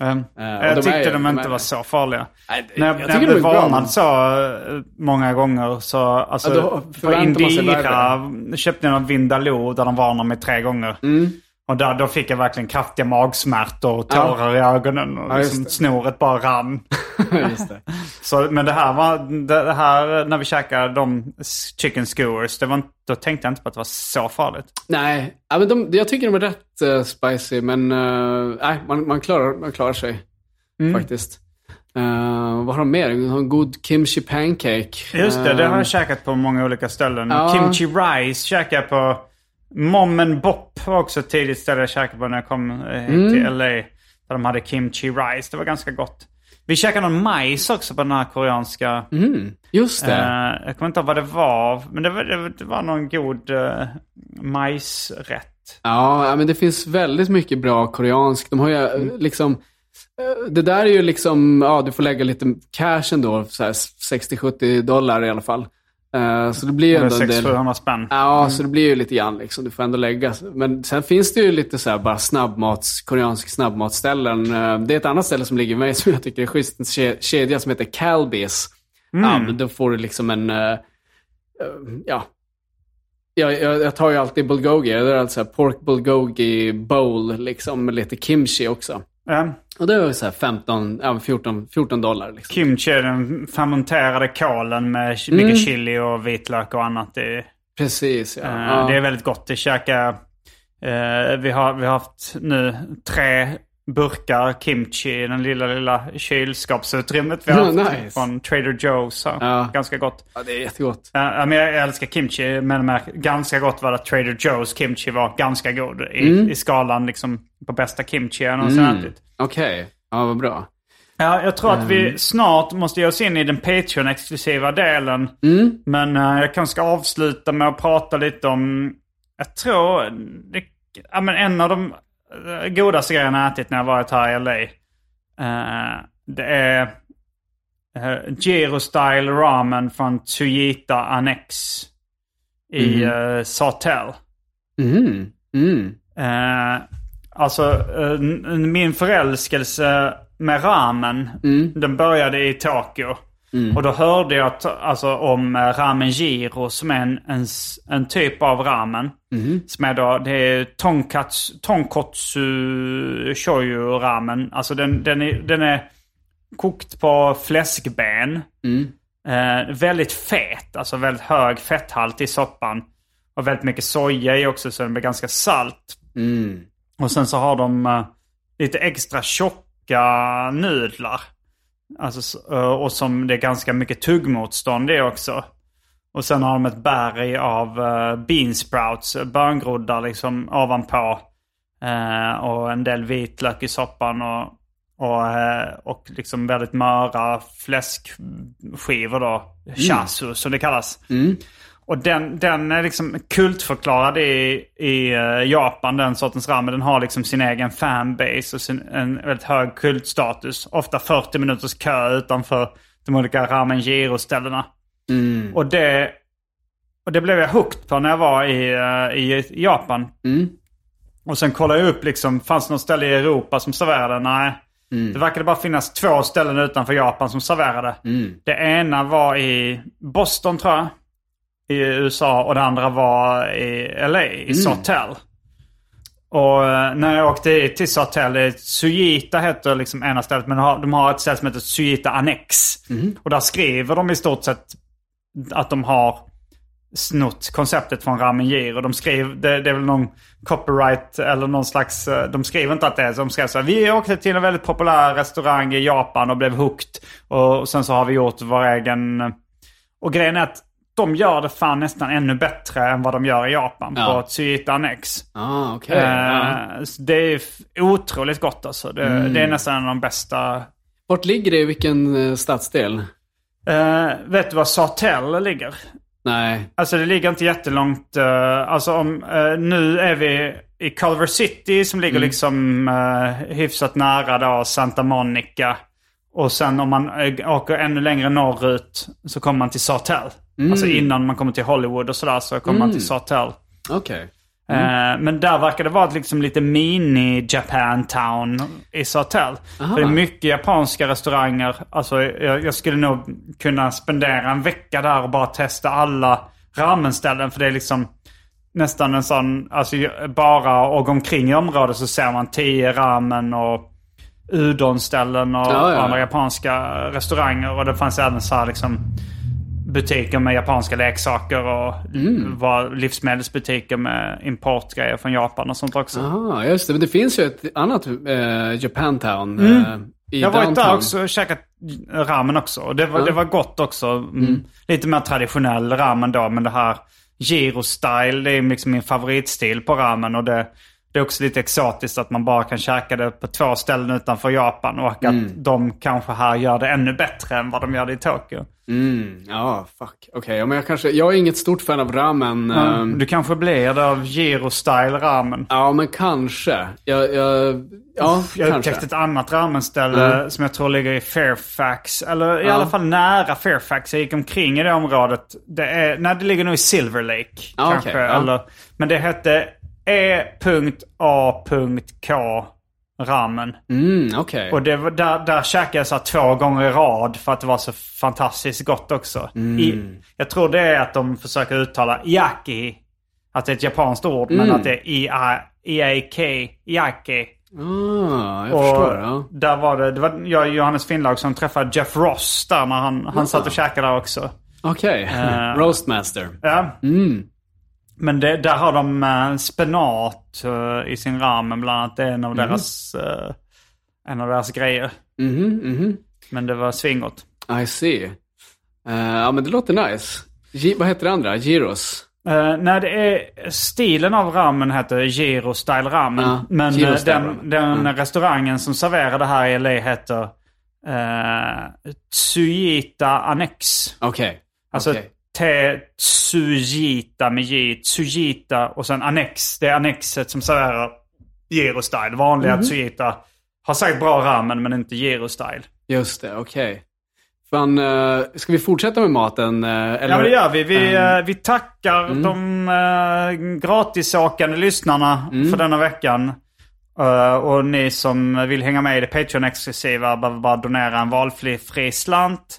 Um, och jag de tyckte är- de de inte är- var så farliga. Nej, När jag, jag när jag de blev varnad så eh, många gånger så, alltså, Ja, då på Indira köpte jag någon Vindaloo där de varnade mig tre gånger. Mm. Och där, då fick jag verkligen kraftiga magsmärtor och tårar i ögonen. Och Ja, liksom snoret bara rann. Just det. Så, men det här var, det här när vi käkade de chicken skewers, det var, då tänkte jag inte på att det var så farligt. Nej, ja, men de, jag tycker de är rätt eh, spicy, men eh, nej, man, man, klarar, man klarar sig Mm. faktiskt. Eh, vad har de mer? De har en god kimchi pancake. Just det, det har jag käkat på många olika ställen. Ja. Kimchi rice käkade jag på Mom and Bop var också ett tidigt ställe jag käkade på när jag kom eh, hit Mm. till LA. Där de hade kimchi rice. Det var ganska gott. Vi käkade någon majs också på den här koreanska. Mm, just det. Eh, jag kommer inte ihåg vad det var. Men det var, det, var- någon god uh, majsrätt. Ja, men det finns väldigt mycket bra koreanskt. De har ju eh, Mm. liksom... eh, Det där är ju liksom, ja du får lägga lite cash ändå, så här 60-70 dollar i alla fall. Eh, Så det blir ju ändå är en del... 600-700 spänn. Ja, så det blir ju lite grann liksom. Du får ändå lägga. Men sen finns det ju lite så här bara snabbmats, koreansk snabbmatsställen. Eh, Det är ett annat ställe som ligger med mig som jag tycker är schysst. En ke- kedja som heter Calbis. Ja, men då får du liksom en, eh, ja. Jag, jag, jag tar ju alltid bulgogi. Det är alltså pork bulgogi bowl liksom med lite kimchi också. Ja. Och det är så här 15, ja, 14, 14 dollar. Liksom. Kimchi den fermenterade kålen med Mm. mycket chili och vitlök och annat i. Precis, ja. Eh, ja. Det är väldigt gott. Det käkar, eh, vi, har, vi har haft nu tre burkar kimchi i den lilla, lilla kylskåpsutrymmet vi har haft Nice. från Trader Joe's. Ja. Ganska gott. ja, det är jättegott. Ja, men jag älskar kimchi, men ganska gott var att Trader Joe's kimchi var ganska god. I, Mm. i skalan liksom på bästa kimchi jag någonsin ätit. Okej, ja vad bra. Ja, jag tror att Ehm. vi snart måste ge oss in i den Patreon-exklusiva delen. Mm. Men eh, jag kanske ska avsluta med att prata lite om... Jag tror... Det, ja, men en av de uh, godaste grejerna jag ätit när jag varit här i LA. eh, det är uh, Giro Style Ramen från Tsujita Annex i uh, Sartell. Mm. Mm. Eh, alltså, eh, min förälskelse med ramen, Mm. den började i Tokyo. Och då hörde jag alltså, om eh, ramen giro som är en, en, en typ av ramen. Som är då, det är tonkatsu, tonkotsu shoyu ramen. Alltså den, den, är, den är kokt på fläskben. Eh, väldigt fet, alltså väldigt hög fetthalt i soppan. Och väldigt mycket soja i också så den blir ganska salt. Mm. Och sen så har de eh, lite extra tjocka nudlar. Alltså, eh, och som det är ganska mycket tuggmotstånd i också. Och sen har de ett berg av uh, eh, böngroddar liksom ovanpå. Eh, och en del vitlök i soppan och, och, eh, och liksom väldigt möra fläskskivor då. Chasu som det kallas. Och den, den är liksom kultförklarad i, i uh, Japan, den sortens ramen. Den har liksom sin egen fanbase och sin, en väldigt hög kultstatus. Ofta 40 minuters kö utanför de olika ramen giro-ställena. Mm. Och, det, och det blev jag hooked på när jag var i, uh, i Japan. Mm. Och sen kollade jag upp liksom, fanns det något ställe i Europa som serverade? Nej. Mm. Det verkade bara finnas två ställen utanför Japan som serverade. Mm. Det ena var i Boston tror jag. I USA och det andra var i LA, i Mm. Sawtell. Och eh, när jag åkte till är Sujita heter liksom ena stället, men de har, de har ett ställe som heter Sujita Annex. Mm. Och där skriver de i stort sett att de har snott konceptet från Ramen Giro. De skriver, det, det är väl någon copyright eller någon slags, eh, de skriver inte att det är. De skrev så här, vi åkte till en väldigt populär restaurang i Japan och blev hooked. Och sen så har vi gjort vår egen... Och grejen är att de gör det fan nästan ännu bättre än vad de gör i Japan Ja. på Tsuita Annex. Ah. Ja. Eh, så Det är otroligt gott alltså. Det, Mm. det är nästan en av de bästa. Vart ligger det? I vilken eh, stadsdel? Eh, vet du var Sawtell ligger? Nej. Alltså det ligger inte jättelångt. Uh, alltså om, eh, nu är vi i Culver City som ligger liksom uh, hyfsat nära då Santa Monica. Och sen om man åker ännu längre norrut så kommer man till Sawtell. Alltså innan man kommer till Hollywood och sådär så kommer man till Sawtell. Okej. Eh, men där verkar det vara liksom lite mini-Japantown i Sawtell. För det är mycket japanska restauranger. Alltså jag, jag skulle nog kunna spendera en vecka där och bara testa alla ramenställen. För det är liksom nästan en sån, alltså bara gå omkring i området så ser man tio ramen och udonställen och Ja, ja. andra japanska restauranger. Och det fanns även så här liksom butiker med japanska leksaker och Mm. var livsmedelsbutiker med importgrejer från Japan och sånt också. Ah, just det. Men det finns ju ett annat eh, Japantown eh, i Jag har varit där också och käkat ramen också. Och det var, det var gott också. Mm. Lite mer traditionell ramen då, men det här Giro-style, det är liksom min favoritstil på ramen. Och det, det är också lite exotiskt att man bara kan käka det på två ställen utanför Japan. Och att de kanske här gör det ännu bättre än vad de gör det i Tokyo. Mm, ja, fuck. Okej, ja, men jag kanske... Jag är inget stort fan av ramen. ehm, Du kanske blir det av Giro-style ramen. Ja, men kanske. Jag, jag, ja, Jag kanske. upptäckte ett annat ramenställe som jag tror ligger i Fairfax. Eller i alla fall nära Fairfax. Jag gick omkring i det området. Det, är, nej, det ligger nog i Silver Lake. Ja, kanske. ja. Eller, men det hette E.A.K ramen. Mm, okej. Och det var, där, där käkade jag så två gånger i rad för att det var så fantastiskt gott också. Mm. I, jag tror det är att de försöker uttala iaki. Att det är ett japanskt ord men Mm. att det är I-A- I-A-K. Iaki. Ah, jag Och förstår. Ja. där var det, det var jag och Johannes Finnlaug som träffade Jeff Ross där när han, han satt och käkade där också. Okej. Eh. Roastmaster. Ja. Mm. Men det, där har de uh, spenat eh, i sin ramen bland annat. Det är en av Mhm. deras, eh, en av deras grejer. Mhm, mhm. Men det var svingott. I see. Eh, ja, men det låter nice. Gi- vad heter det andra? Giros? Uh, nej, det är stilen av ramen heter Giro Style Ramen. Ja, men Giro eh, Style den, ramen. den Ja. restaurangen som serverar det här i LA heter uh, Tsujita Annex. Okej. Alltså Okej. T Tsujita med. Tsujita och sen Annex. Det är Annexet som serverar Giro-style. Vanliga Mhm. Tsujita har säkert bra ramen men inte Giro-style. Just det, okej. Fan, eh, ska vi fortsätta med maten? eh, eller? Ja det gör vi. Vi, eh, vi tackar de uh, gratisåkande lyssnarna Mm. för denna veckan. Eh, och ni som vill hänga med i det Patreon-exklusiva behöver bara donera en valfri fri slant.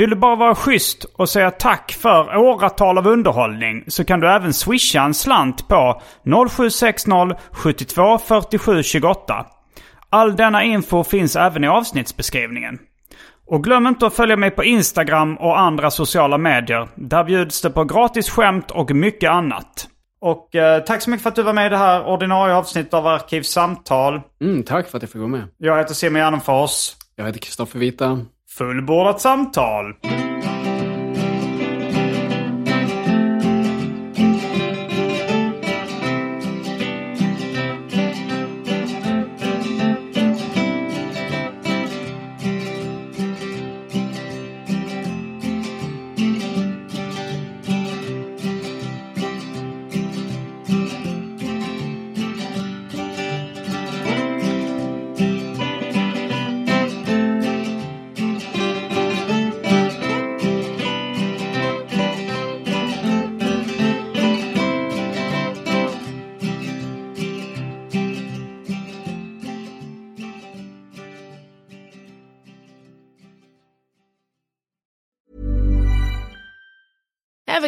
Vill du bara vara schysst och säga tack för åratal av underhållning så kan du även swisha en slant på 0760 72 47 28. All denna info finns även i avsnittsbeskrivningen. Och glöm inte att följa mig på Instagram och andra sociala medier. Där bjuds det på gratis skämt och mycket annat. Och eh, tack så mycket för att du var med i det här ordinarie avsnittet av Arkivsamtal. Mm, tack för att jag fick vara med. Jag heter Simon Gärdenfors. Jag heter Kristoffer Vita. Fullbordat samtal.